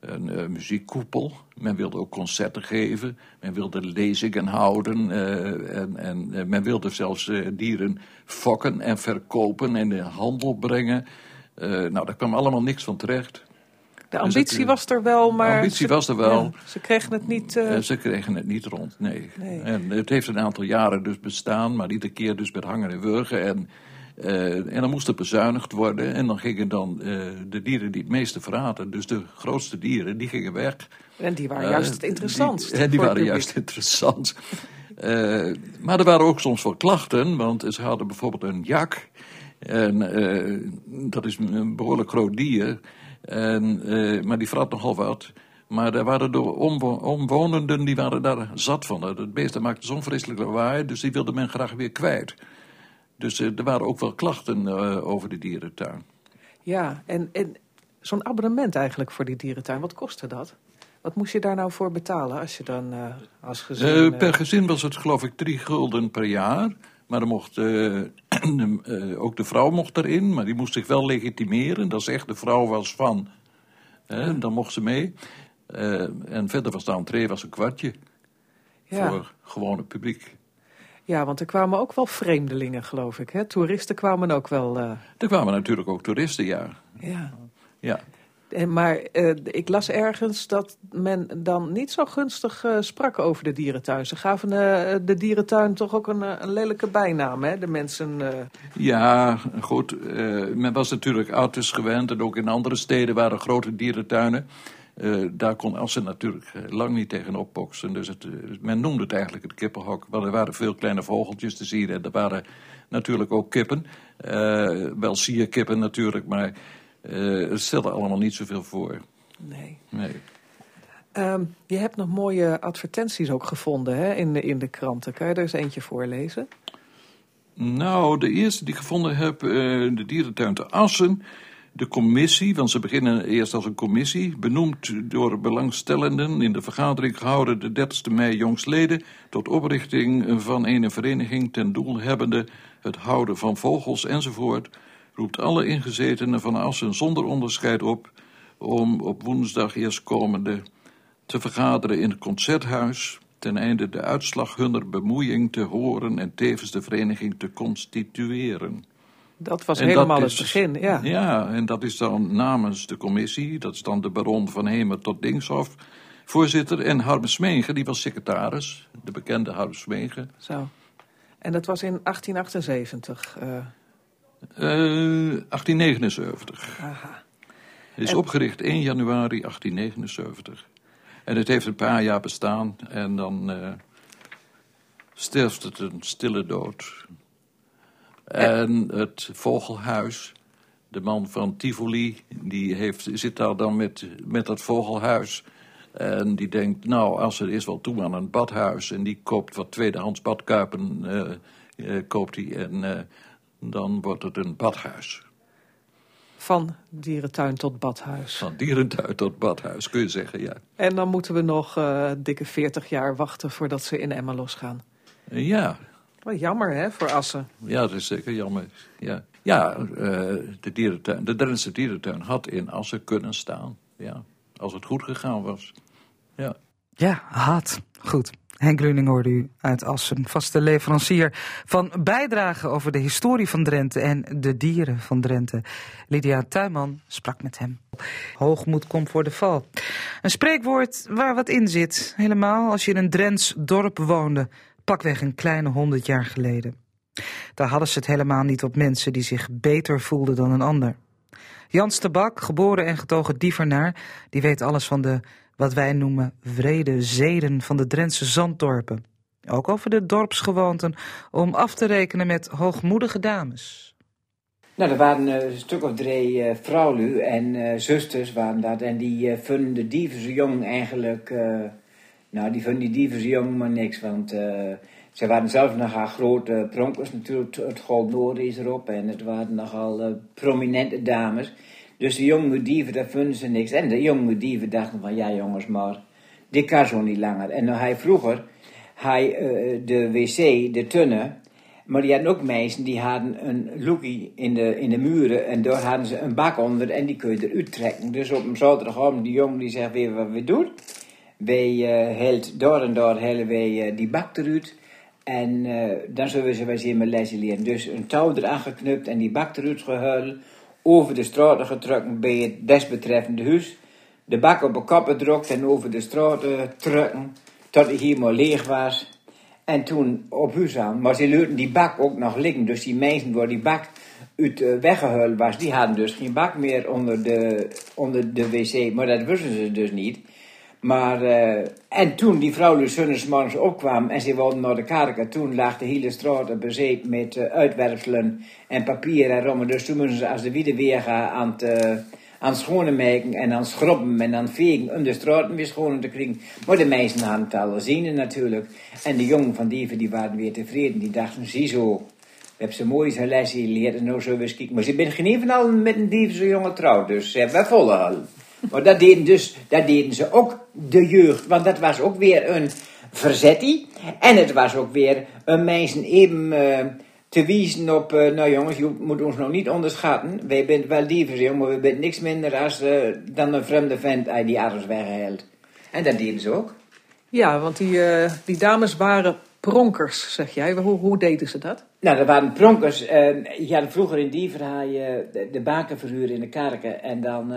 een eh, muziekkoepel. Men wilde ook concerten geven. Men wilde lezingen houden. eh, en en eh, men wilde zelfs dieren fokken en verkopen en in handel brengen. Nou, daar kwam allemaal niks van terecht. De Dus ambitie het, was er wel, maar... de ambitie ze- was er wel. ja, ze kregen het niet... ze kregen het niet rond, nee. Nee. En het heeft een aantal jaren dus bestaan, maar iedere keer dus met hangen en wurgen. En, en dan moest er bezuinigd worden. En dan gingen dan eh, de dieren die het meeste verraten, dus de grootste dieren, die gingen weg. en die waren Eh, juist het interessantst. Die, en waren juist interessant. Eh, maar er waren ook soms wel klachten, want ze hadden bijvoorbeeld een jak. En eh, dat is een behoorlijk groot dier. En, eh, maar die vrat nogal wat. Maar er waren de omwo- omwonenden die waren daar zat van. Het beest dat maakte zo'n vreselijk lawaai, dus die wilde men graag weer kwijt. Dus eh, er waren ook wel klachten eh, over de dierentuin. Ja, en, en zo'n abonnement eigenlijk voor die dierentuin, wat kostte dat? Wat moest je daar nou voor betalen als je dan eh, als gezin... Per gezin was het geloof ik drie gulden per jaar. Maar er mocht, ook de vrouw mocht erin, maar die moest zich wel legitimeren. Dat is echt de vrouw was van. Dan mocht ze mee. En verder was de entree was een kwartje ja. voor gewone publiek. Ja, want er kwamen ook wel vreemdelingen, geloof ik. Hè? Toeristen kwamen ook wel... eh, Er kwamen natuurlijk ook toeristen, ja. ja. ja. En, maar eh, ik las ergens dat men dan niet zo gunstig eh, sprak over de dierentuin. Ze gaven de dierentuin toch ook een, een lelijke bijnaam, hè? De mensen... Ja, goed. men was natuurlijk Artus gewend en ook in andere steden waren grote dierentuinen. Eh, daar kon Assen natuurlijk eh, lang niet tegen opboksen. Dus het, eh, men noemde het eigenlijk het kippenhok. Want er waren veel kleine vogeltjes te zien en er waren natuurlijk ook kippen. Eh, wel sierkippen natuurlijk, maar eh het stelde allemaal niet zoveel voor. nee. Nee. Ehm, je hebt nog mooie advertenties ook gevonden hè, in, de, in de kranten. Kan je er eens eentje voorlezen? Nou, de eerste die ik gevonden heb, de dierentuin te Assen. De commissie, want ze beginnen eerst als een commissie, benoemd door belangstellenden in de vergadering gehouden de 30 mei jongstleden tot oprichting van een vereniging ten doel hebbende het houden van vogels enzovoort, roept alle ingezetenen van Assen zonder onderscheid op om op woensdag eerstkomende te vergaderen in het concerthuis ten einde de uitslag hunner bemoeiing te horen en tevens de vereniging te constitueren. Dat was En helemaal dat het begin, ja. Ja, en dat is dan namens de commissie, dat is dan de baron van Hemer tot Dingshof, voorzitter, en Harm Smegen, die was secretaris, de bekende Harm Smegen. Zo. En dat was in 1878. eh, Eh 1879. aha. Het is En- opgericht 1 januari 1879. En het heeft een paar jaar bestaan en dan eh sterft het een stille dood. En het vogelhuis, de man van Tivoli, die heeft, zit daar dan met, met dat vogelhuis. En die denkt, nou, als er is wel toe aan een badhuis. En die koopt wat tweedehands badkuipen, eh, eh, koopt hij. En eh, dan wordt het een badhuis. Van dierentuin tot badhuis. Van dierentuin tot badhuis, kun je zeggen, ja. En dan moeten we nog dikke 40 jaar wachten voordat ze in Emma losgaan. Ja, Wat jammer, hè, voor Assen. ja, dat is zeker jammer. Ja, ja eh, de, dierentuin, de Drentse dierentuin had in Assen kunnen staan. Ja, als het goed gegaan was. Ja. Ja, had. Goed. Henk Luning hoorde u uit Assen, vaste leverancier van bijdragen over de historie van Drenthe en de dieren van Drenthe. Lydia Tuinman sprak met hem. Hoogmoed komt voor de val. Een spreekwoord waar wat in zit, helemaal als je in een Drents dorp woonde, pakweg een kleine honderd jaar geleden. Daar hadden ze het helemaal niet op mensen die zich beter voelden dan een ander. Jans de Bak, geboren en getogen dievernaar, die weet alles van de, wat wij noemen, vrede zeden van de Drentse zanddorpen. Ook over de dorpsgewoonten om af te rekenen met hoogmoedige dames. Nou, er waren eh, een stuk of drie eh vrouwen en eh, zusters waren dat. En die vonden de dievense jong eigenlijk... nou, die vonden die dievense jong maar niks. Want eh, ze waren zelf nogal grote pronkers natuurlijk. Het Gold Noord is erop. En het waren nogal eh, prominente dames. Dus de jonge dieven, daar vonden ze niks. En de jonge dieven dachten van... Ja, jongens, maar dit kan zo niet langer. En nou, hij vroeger... Hij, eh, de wc, de tunne... Maar die hadden ook mensen die hadden een loekie in de, in de muren en daar hadden ze een bak onder en die kun je eruit trekken. Dus op een zaterdagavond, die jongen die zegt weer wat we doen. Wij uh, helt door en door helen wij uh, die bak eruit. En uh, dan zullen ze wij zien met lesje leren. Dus een touw eraan geknupt en die bak eruit gehuild. Over de straat getrokken bij het desbetreffende huis. De bak op een kop gedrukt en over de straat trukken. Tot hij helemaal leeg was. En toen op huis aan. Maar ze lieten die bak ook nog liggen. Dus die mensen waar die bak uit weggehuild was, die hadden dus geen bak meer onder de, onder de wc. Maar dat wisten ze dus niet. Maar, uh, en toen die vrouw zonnesmorgens opkwam en ze wilden naar de kerk, toen lag de hele straat bezet met uh, uitwerpselen en papier en rommen. Dus toen moesten ze als de wiede weer gaan aan het, uh, aan maken en aan schrobben en aan vegen om de straten weer schoon te krijgen. Maar de meesten hadden het al zien natuurlijk. En de jongen van dieven die waren weer tevreden. Die dachten, ziezo, we hebben ze mooi zijn lesje geleerd en nou zullen we eens kijken. Maar ze zijn geen van allen met een dievense jongen trouw, dus ze hebben volle hal. Maar dat deden, dus, dat deden ze ook de jeugd, want dat was ook weer een verzettie. En het was ook weer een mensen even uh, te wijzen op, uh, nou jongens, je moet ons nog niet onderschatten. Wij zijn wel dieven, maar we zijn niks minder als, uh, dan een vreemde vent die arms weggehaald. En dat deden ze ook. Ja, want die, die dames waren pronkers, zeg jij. Hoe, hoe deden ze dat? Nou, dat waren pronkers. je had vroeger in die verhaal de, de baken verhuren in de kerken en dan...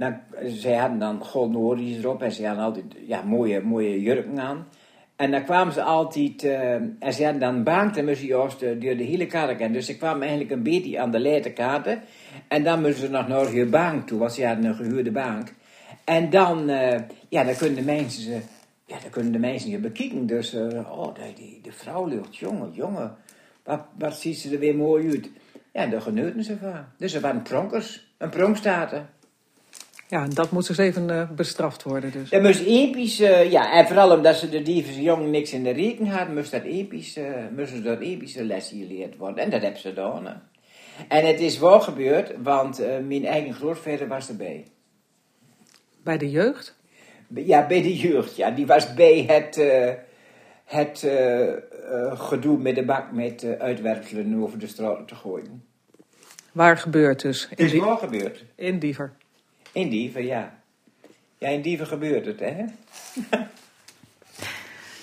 Nou, zij hadden dan golden erop en ze hadden altijd ja, mooie, mooie jurken aan. En dan kwamen ze altijd, uh, en ze hadden dan moesten juist door de hele kerk. En dus ze kwamen eigenlijk een beetje aan de late kaarten. En dan moesten ze nog naar je bank toe, want ze hadden een gehuurde bank. En dan, uh, ja, dan kunnen de mensen ze, ja, dan kunnen de mensen je bekijken. Dus, oh, die, de vrouw lucht, jongen, jongen, wat, wat ziet ze er weer mooi uit. Ja, daar genoten ze van. Dus ze waren pronkers, een pronkstaten. Ja, en dat moet dus even uh, bestraft worden dus. Dat moest episch, uh, ja, en vooral omdat ze de dieven jong niks in de rekening hadden, moest dat episch, uh, moesten dat epische lessen geleerd worden. En dat hebben ze gedaan. Hè. En het is wel gebeurd, want mijn eigen grootvader was erbij. Bij de jeugd? Ja, bij de jeugd, ja. Die was bij het, het gedoe met de bak met uitwerpselen over de straat te gooien. Waar gebeurt dus? Het is wel gebeurd. In Diever? In Dieven, ja. Ja, in Dieven gebeurt het, hè?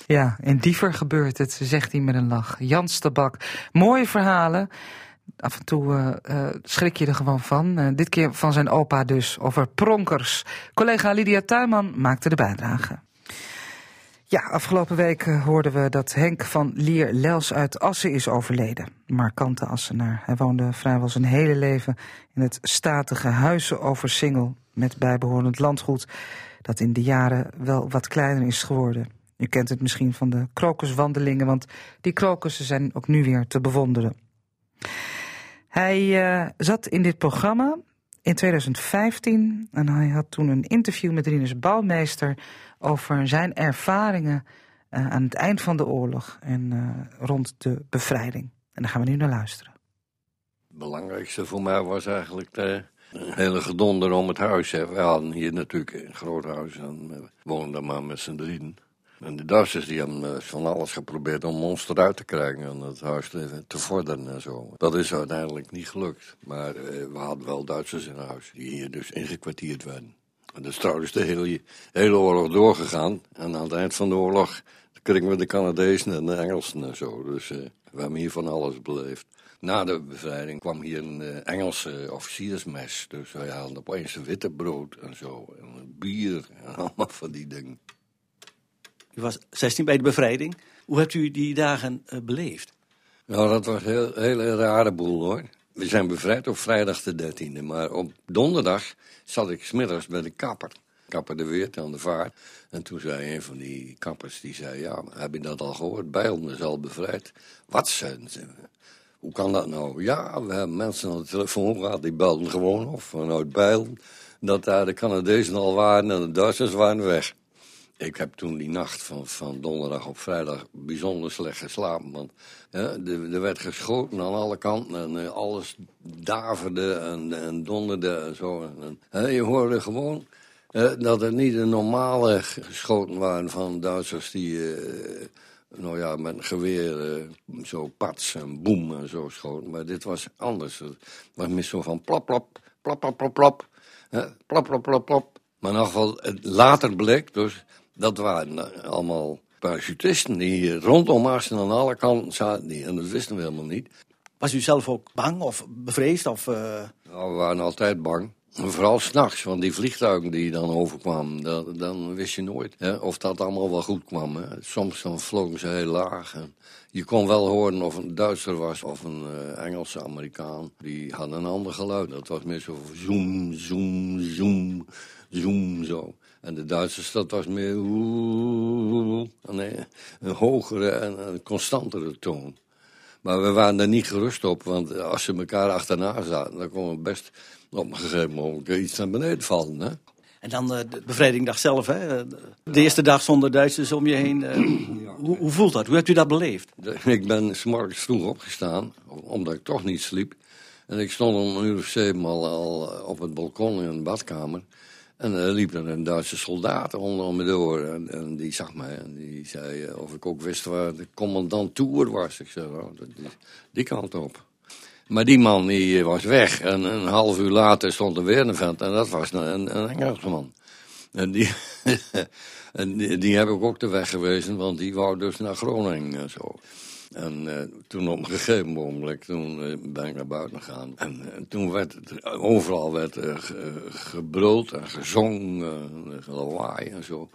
ja, in Diever gebeurt het, zegt hij met een lach. Jans de Bak. Mooie verhalen. Af en toe uh, uh, schrik je er gewoon van. Uh, dit keer van zijn opa dus, over pronkers. Collega Lydia Tuinman maakte de bijdrage. Ja, afgelopen week hoorden we dat Henk van Lier Lels uit Assen is overleden. Markante Assenaar. Hij woonde vrijwel zijn hele leven in het statige huizen over Singel met bijbehorend landgoed dat in de jaren wel wat kleiner is geworden. U kent het misschien van de krokuswandelingen, want die krokussen zijn ook nu weer te bewonderen. Hij uh, zat in dit programma in 2015 en hij had toen een interview met Rinus Bouwmeester over zijn ervaringen uh, aan het eind van de oorlog en uh, rond de bevrijding. En daar gaan we nu naar luisteren. Het belangrijkste voor mij was eigenlijk de hele gedonder om het huis. We hadden hier natuurlijk een groot huis en we woonden maar met z'n drieën. En de Duitsers die hebben van alles geprobeerd om ons eruit te krijgen en het huis te, vorderen en zo. Dat is uiteindelijk niet gelukt. Maar uh, we hadden wel Duitsers in huis die hier dus ingekwartierd werden. En dat is trouwens de hele, hele oorlog doorgegaan. En aan het eind van de oorlog kregen we de Canadezen en de Engelsen en zo. Dus uh, we hebben hier van alles beleefd. Na de bevrijding kwam hier een Engelse officiersmes. Dus wij hadden opeens een witte brood en zo. En bier en allemaal van die dingen. U was 16 bij de bevrijding. Hoe hebt u die dagen uh, beleefd? Nou, dat was een heel, hele rare boel hoor. We zijn bevrijd op vrijdag de 13e. Maar op donderdag zat ik smiddags bij de kapper. Kapper de Weert aan de vaart. En toen zei een van die kappers, die zei, ja, heb je dat al gehoord? Bijl is al bevrijd. Wat zijn ze? Hoe kan dat nou? Ja, we hebben mensen aan de telefoon gehad, die belden gewoon of vanuit Bijl. Dat daar de Canadezen al waren en de Duitsers waren weg. Ik heb toen die nacht van, van donderdag op vrijdag bijzonder slecht geslapen. Want er, er werd geschoten aan alle kanten en uh, alles daverde en, en donderde en zo. En, je hoorde gewoon uh, dat het niet de normale geschoten waren van Duitsers die uh, nou ja, met een geweer eh, zo pats en boem en zo schoten. Maar dit was anders. Het was meer zo van plop, plop, plop, plop, plop, plop. hè, plop, plop, plop, plop. Maar in ieder geval, later bleek dus, dat waren eh, allemaal parachutisten die rondom Assen aan alle kanten zaten. Die, en dat wisten we helemaal niet. Was u zelf ook bang of bevreesd? Of, eh, Nou, we waren altijd bang. Vooral s'nachts, want die vliegtuigen die dan overkwamen, dan, dan wist je nooit hè, of dat allemaal wel goed kwam. Hè. Soms dan vlogen ze heel laag. En je kon wel horen of een Duitser was of een eh, Engelse Amerikaan. Die hadden een ander geluid. Dat was meer zo zoom, zoom, zoom, zoom, zo. En de Duitsers, dat was meer nee, een hogere en een constantere toon. Maar we waren er niet gerust op, want als ze elkaar achterna zaten, dan kon het best op een gegeven moment iets naar beneden vallen. Hè? en dan eh, de bevrijdingdag zelf, hè? De eerste dag zonder Duitsers om je heen. eh, hoe, hoe voelt dat? Hoe hebt u dat beleefd? Ik ben s morgens vroeg opgestaan, omdat ik toch niet sliep. En ik stond om een uur of zeven al, al eh, op het balkon in de badkamer. En er liep er een Duitse soldaat onder me door. En, die zag mij en die zei eh, of ik ook wist waar de commandant Toer was. Ik zei, oh, die kant op. Maar die man die was weg. En een half uur later stond er weer een vent. En dat was een, een Engelsman. En die, en die heb ik ook de weg gewezen, want die wou dus naar Groningen en zo. En eh, toen op een gegeven moment, toen eh, ben ik naar buiten gegaan. En eh, toen werd het, overal werd ge- gebruld en gezongen, lawaai en zo.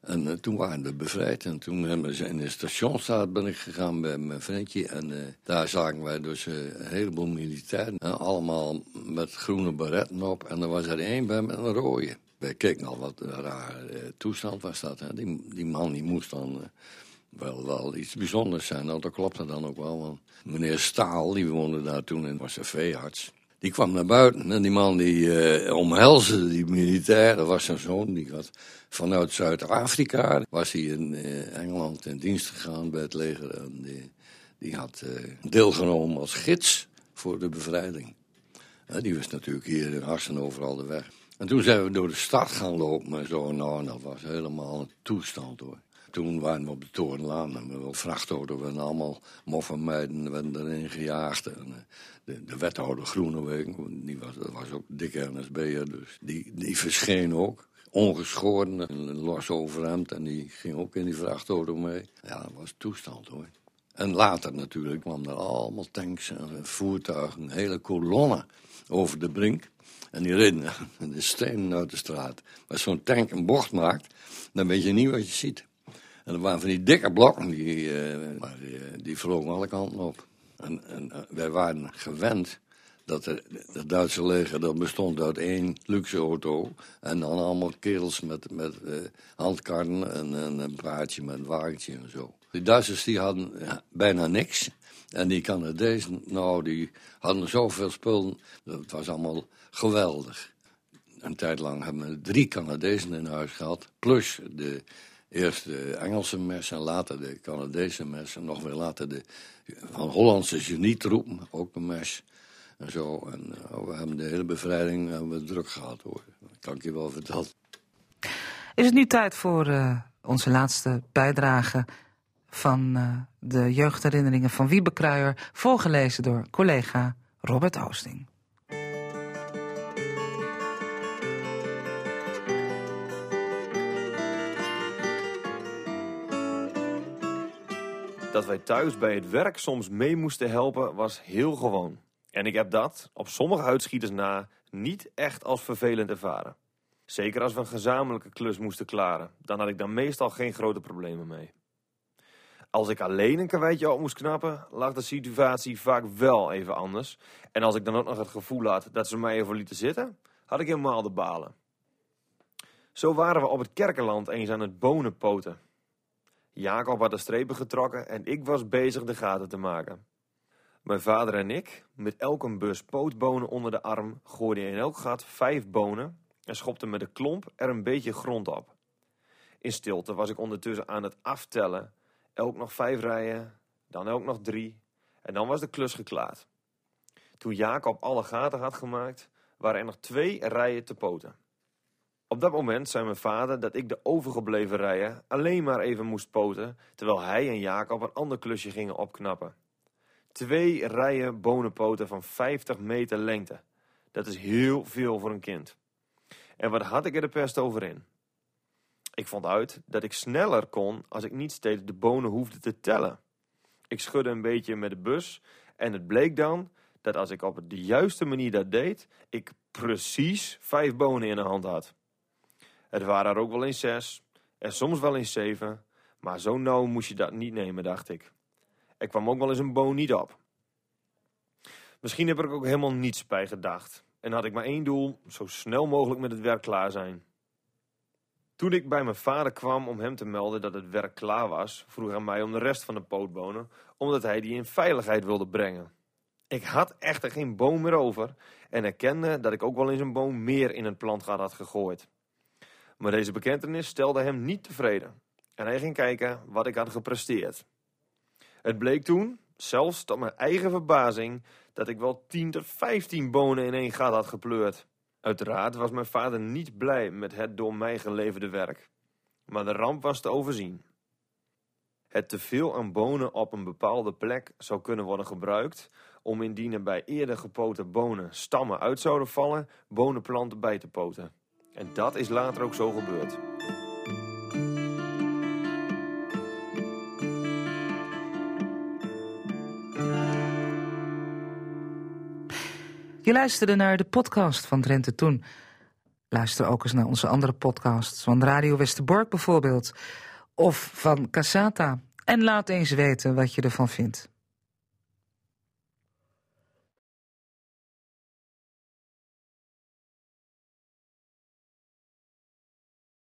En toen waren we bevrijd. En toen hebben ze in de stationsstraat ben ik gegaan bij mijn vriendje. En daar zagen wij dus een heleboel militairen. En allemaal met groene baretten op. En er was er één bij met een rode. Wij keken al wat een eh, toestand was dat. Hè. Die, die man die moest dan wel, wel iets bijzonders zijn. Nou, dat klopte dan ook wel. Want meneer Staal, die woonde daar toen en was een veearts. Die kwam naar buiten en die man die eh, omhelsde die militair. Dat was zijn zoon, die had vanuit Zuid-Afrika... was hij in eh, Engeland in dienst gegaan bij het leger. En die, had eh, deelgenomen als gids voor de bevrijding. Die wist natuurlijk hier in Assen overal de weg. En toen zijn we door de stad gaan lopen en zo. Nou, dat was helemaal een toestand hoor. Toen waren we op de Torenlaan en we wel vrachtauto allemaal moffenmeiden werden erin gejaagd. En eh, de, de wethouder Groenewegen, die was, was ook dikke NSB'er, dus die, die verscheen ook. Ongeschoren, een los overhemd en die ging ook in die vrachtauto mee. Ja, dat was toestand hoor. En later natuurlijk kwam er allemaal tanks en voertuigen, een hele kolonne over de brink. En die reden de stenen uit de straat. Als zo'n tank een bocht maakt, dan weet je niet wat je ziet. En er waren van die dikke blokken, die, eh, maar die, eh, die vlogen alle kanten op. En, en eh, wij waren gewend dat het Duitse leger dat bestond uit één luxe auto. En dan allemaal kerels met, met handkarren en, en een paardje met een wagentje en zo. Die Duitsers die hadden bijna niks. En die Canadezen, nou, die hadden zoveel spullen. Dat was allemaal geweldig. Een tijd lang hebben we drie Canadezen in huis gehad. Plus de eerste Engelse mes en later de Canadese mes. En nog weer later de van Hollandse genietroepen, ook een mes. En zo. En eh, we hebben de hele bevrijding hebben we druk gehad hoor. Dat kan ik je wel vertellen. Is het nu tijd voor eh, onze laatste bijdrage van eh, de jeugdherinneringen van Wiebe Kruijer, voorgelezen door collega Robert Oosting. Dat wij thuis bij het werk soms mee moesten helpen was heel gewoon. En ik heb dat, op sommige uitschieters na, niet echt als vervelend ervaren. Zeker als we een gezamenlijke klus moesten klaren, dan had ik daar meestal geen grote problemen mee. Als ik alleen een karweitje op moest knappen, lag de situatie vaak wel even anders. En als ik dan ook nog het gevoel had dat ze mij even lieten zitten, had ik helemaal de balen. Zo waren we op het kerkenland eens aan het bonenpoten. Jacob had de strepen getrokken en ik was bezig de gaten te maken. Mijn vader en ik, met elk een bus pootbonen onder de arm, gooiden in elk gat vijf bonen en schopten met de klomp er een beetje grond op. In stilte was ik ondertussen aan het aftellen. Elk nog vijf rijen, dan elk nog drie en dan was de klus geklaard. Toen Jacob alle gaten had gemaakt, waren er nog twee rijen te poten. Op dat moment zei mijn vader dat ik de overgebleven rijen alleen maar even moest poten, terwijl hij en Jacob een ander klusje gingen opknappen. Twee rijen bonenpoten van 50 meter lengte. Dat is heel veel voor een kind. En wat had ik er de pest over in? Ik vond uit dat ik sneller kon als ik niet steeds de bonen hoefde te tellen. Ik schudde een beetje met de bus en het bleek dan dat als ik op de juiste manier dat deed, ik precies vijf bonen in de hand had. Het waren er ook wel eens zes en soms wel eens zeven, maar zo nauw moest je dat niet nemen, dacht ik. Er kwam ook wel eens een boon niet op. Misschien heb ik er ook helemaal niets bij gedacht. En had ik maar één doel, zo snel mogelijk met het werk klaar zijn. Toen ik bij mijn vader kwam om hem te melden dat het werk klaar was, vroeg hij mij om de rest van de pootbonen, omdat hij die in veiligheid wilde brengen. Ik had echter geen boom meer over en erkende dat ik ook wel eens een boom meer in het plantgat had gegooid. Maar deze bekentenis stelde hem niet tevreden en hij ging kijken wat ik had gepresteerd. Het bleek toen, zelfs tot mijn eigen verbazing, dat ik wel 10 tot 15 bonen in één gat had gepleurd. Uiteraard was mijn vader niet blij met het door mij geleverde werk. Maar de ramp was te overzien. Het teveel aan bonen op een bepaalde plek zou kunnen worden gebruikt om indien er bij eerder gepoten bonen stammen uit zouden vallen, bonenplanten bij te poten. En dat is later ook zo gebeurd. Je luisterde naar de podcast van Drenthe Toen. Luister ook eens naar onze andere podcasts van Radio Westerbork bijvoorbeeld. Of van Cassata. En laat eens weten wat je ervan vindt.